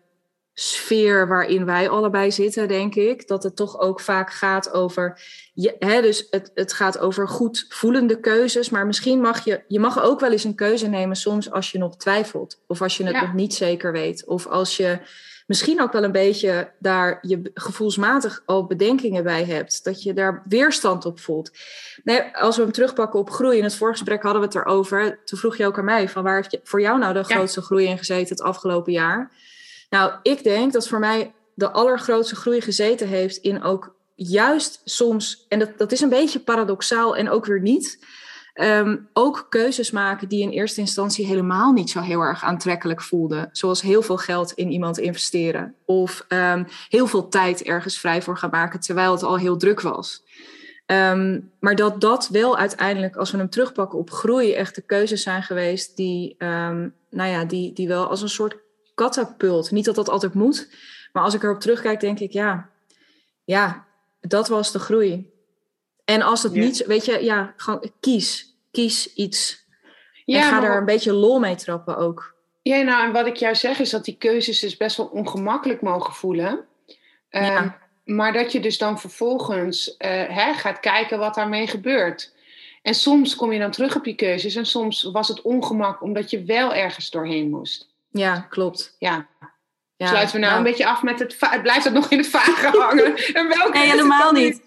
sfeer waarin wij allebei zitten, denk ik, dat het toch ook vaak gaat over, je, hè, dus het, het gaat over goed voelende keuzes, maar misschien mag je, je mag ook wel eens een keuze nemen soms als je nog twijfelt, of als je het Ja. nog niet zeker weet, of als je misschien ook wel een beetje daar je gevoelsmatig al bedenkingen bij hebt, dat je daar weerstand op voelt. Nee, als we hem terugpakken op groei, in het voorgesprek hadden we het erover. Toen vroeg je ook aan mij, van waar heeft je, voor jou nou de Ja. grootste groei in gezeten het afgelopen jaar? Nou, ik denk dat voor mij de allergrootste groei gezeten heeft in ook juist soms, en dat, dat is een beetje paradoxaal en ook weer niet, ehm, ook keuzes maken die in eerste instantie helemaal niet zo heel erg aantrekkelijk voelden. Zoals heel veel geld in iemand investeren of ehm, heel veel tijd ergens vrij voor gaan maken terwijl het al heel druk was. Ehm, maar dat dat wel uiteindelijk, als we hem terugpakken op groei, echt de keuzes zijn geweest die, nou ja, die, die wel als een soort katapult. Niet dat dat altijd moet, maar als ik erop terugkijk, denk ik, ja, ja, dat was de groei. En als het Ja. niet, weet je, ja, gewoon kies, kies iets. en Ja, ga maar er een beetje lol mee trappen ook. Ja, nou, en wat ik jou zeg is dat die keuzes dus best wel ongemakkelijk mogen voelen. Ja. Maar dat je dus dan vervolgens eh, hè, gaat kijken wat daarmee gebeurt. En soms kom je dan terug op je keuzes en soms was het ongemak omdat je wel ergens doorheen moest. Ja, klopt. Ja, Ja, sluiten we nou, een beetje af met het... blijft het nog in het vage hangen. En welke Nee, helemaal niet.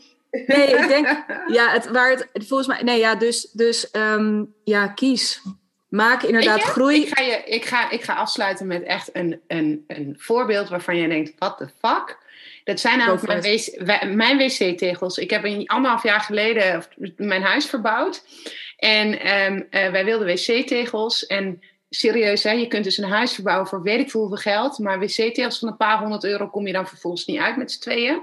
Nee, ik denk, ja, het, waar het, volgens mij, nee, ja, dus, dus ehm, ja, kies. Maak inderdaad groei. Ik ga, je, ik, ga, ik ga afsluiten met echt een, een, een voorbeeld waarvan je denkt, what the fuck? Dat zijn namelijk mijn, wc, mijn wc-tegels. Ik heb een anderhalf jaar geleden mijn huis verbouwd. En ehm, eh, wij wilden wc-tegels. En serieus, hè, je kunt dus een huis verbouwen voor weet ik veel hoeveel geld. Maar wc-tegels van een paar honderd euro kom je dan vervolgens niet uit met z'n tweeën.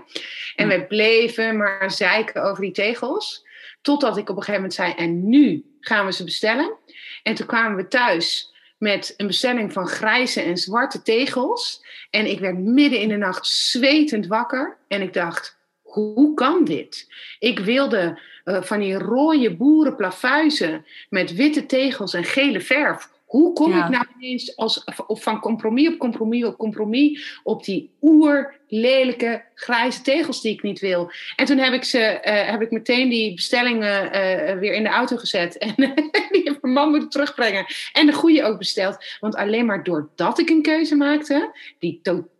En wij bleven maar zeiken over die tegels. Totdat ik op een gegeven moment zei, en nu gaan we ze bestellen. En toen kwamen we thuis met een bestelling van grijze en zwarte tegels. En ik werd midden in de nacht zwetend wakker. En ik dacht, hoe kan dit? Ik wilde uh, van die rode boerenplafuizen met witte tegels en gele verf. Hoe kom ik nou ineens als, van compromis op compromis op compromis op die oerlelijke grijze tegels die ik niet wil? En toen heb ik, ze, uh, heb ik meteen die bestellingen uh, weer in de auto gezet. En die heb mijn man moeten terugbrengen. En de goede ook besteld. Want alleen maar doordat ik een keuze maakte, die totaal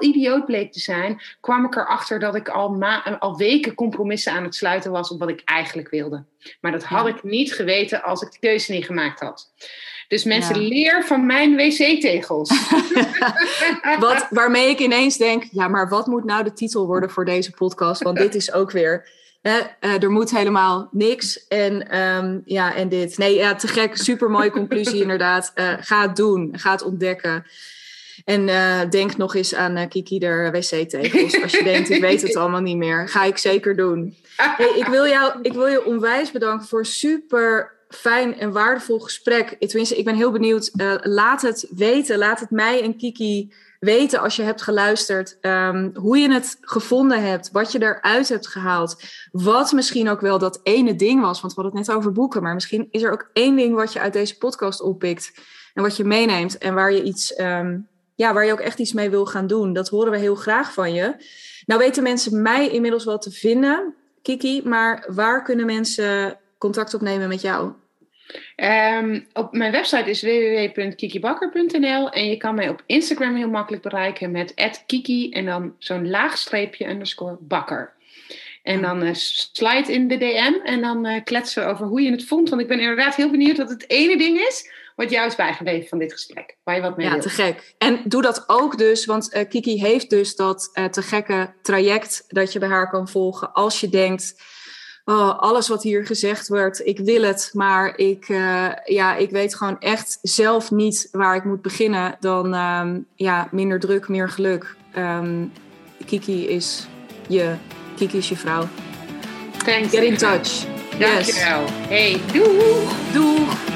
idioot bleek te zijn, kwam ik erachter dat ik al, al weken compromissen aan het sluiten was op wat ik eigenlijk wilde. Maar dat had ik niet geweten als ik de keuze niet gemaakt had. Dus mensen, leer van mijn wc-tegels. wat, waarmee ik ineens denk, ja, maar wat moet nou de titel worden voor deze podcast? Want dit is ook weer, hè, uh, er moet helemaal niks en, um, ja, en dit. Nee, ja, te gek, super mooie conclusie inderdaad. Uh, ga het doen, ga het ontdekken. En uh, denk nog eens aan uh, Kiki der wc-tegels. Als je denkt, ik weet het allemaal niet meer. Ga ik zeker doen. Ik, wil jou, ik wil je onwijs bedanken voor super fijn en waardevol gesprek. Tenminste, ik ben heel benieuwd. Uh, laat het weten. Laat het mij en Kiki weten als je hebt geluisterd. Um, hoe je het gevonden hebt. Wat je eruit hebt gehaald. Wat misschien ook wel dat ene ding was. Want we hadden het net over boeken. Maar misschien is er ook één ding wat je uit deze podcast oppikt. En wat je meeneemt. En waar je iets... Um, ja, waar je ook echt iets mee wil gaan doen. Dat horen we heel graag van je. Nou weten mensen mij inmiddels wel te vinden, Kiki. Maar waar kunnen mensen contact opnemen met jou? Um, op mijn website is www.kikibakker.nl en je kan mij op Instagram heel makkelijk bereiken met @kiki en dan zo'n laagstreepje underscore bakker. En dan uh, slide in de DM en dan uh, kletsen over hoe je het vond. Want ik ben inderdaad heel benieuwd wat het ene ding is wat jou is bijgebleven van dit gesprek. Waar je wat mee Ja, te gek. En doe dat ook dus, want uh, Kiki heeft dus dat te gekke traject dat je bij haar kan volgen. Als je denkt, oh, alles wat hier gezegd wordt, ik wil het, maar ik, ja, ik weet gewoon echt zelf niet waar ik moet beginnen. Dan um, ja, minder druk, meer geluk. Um, Kiki is je Kiki is je vrouw. Thanks. Get in touch. Dankjewel. Yes. Hey, doeg. Doeg.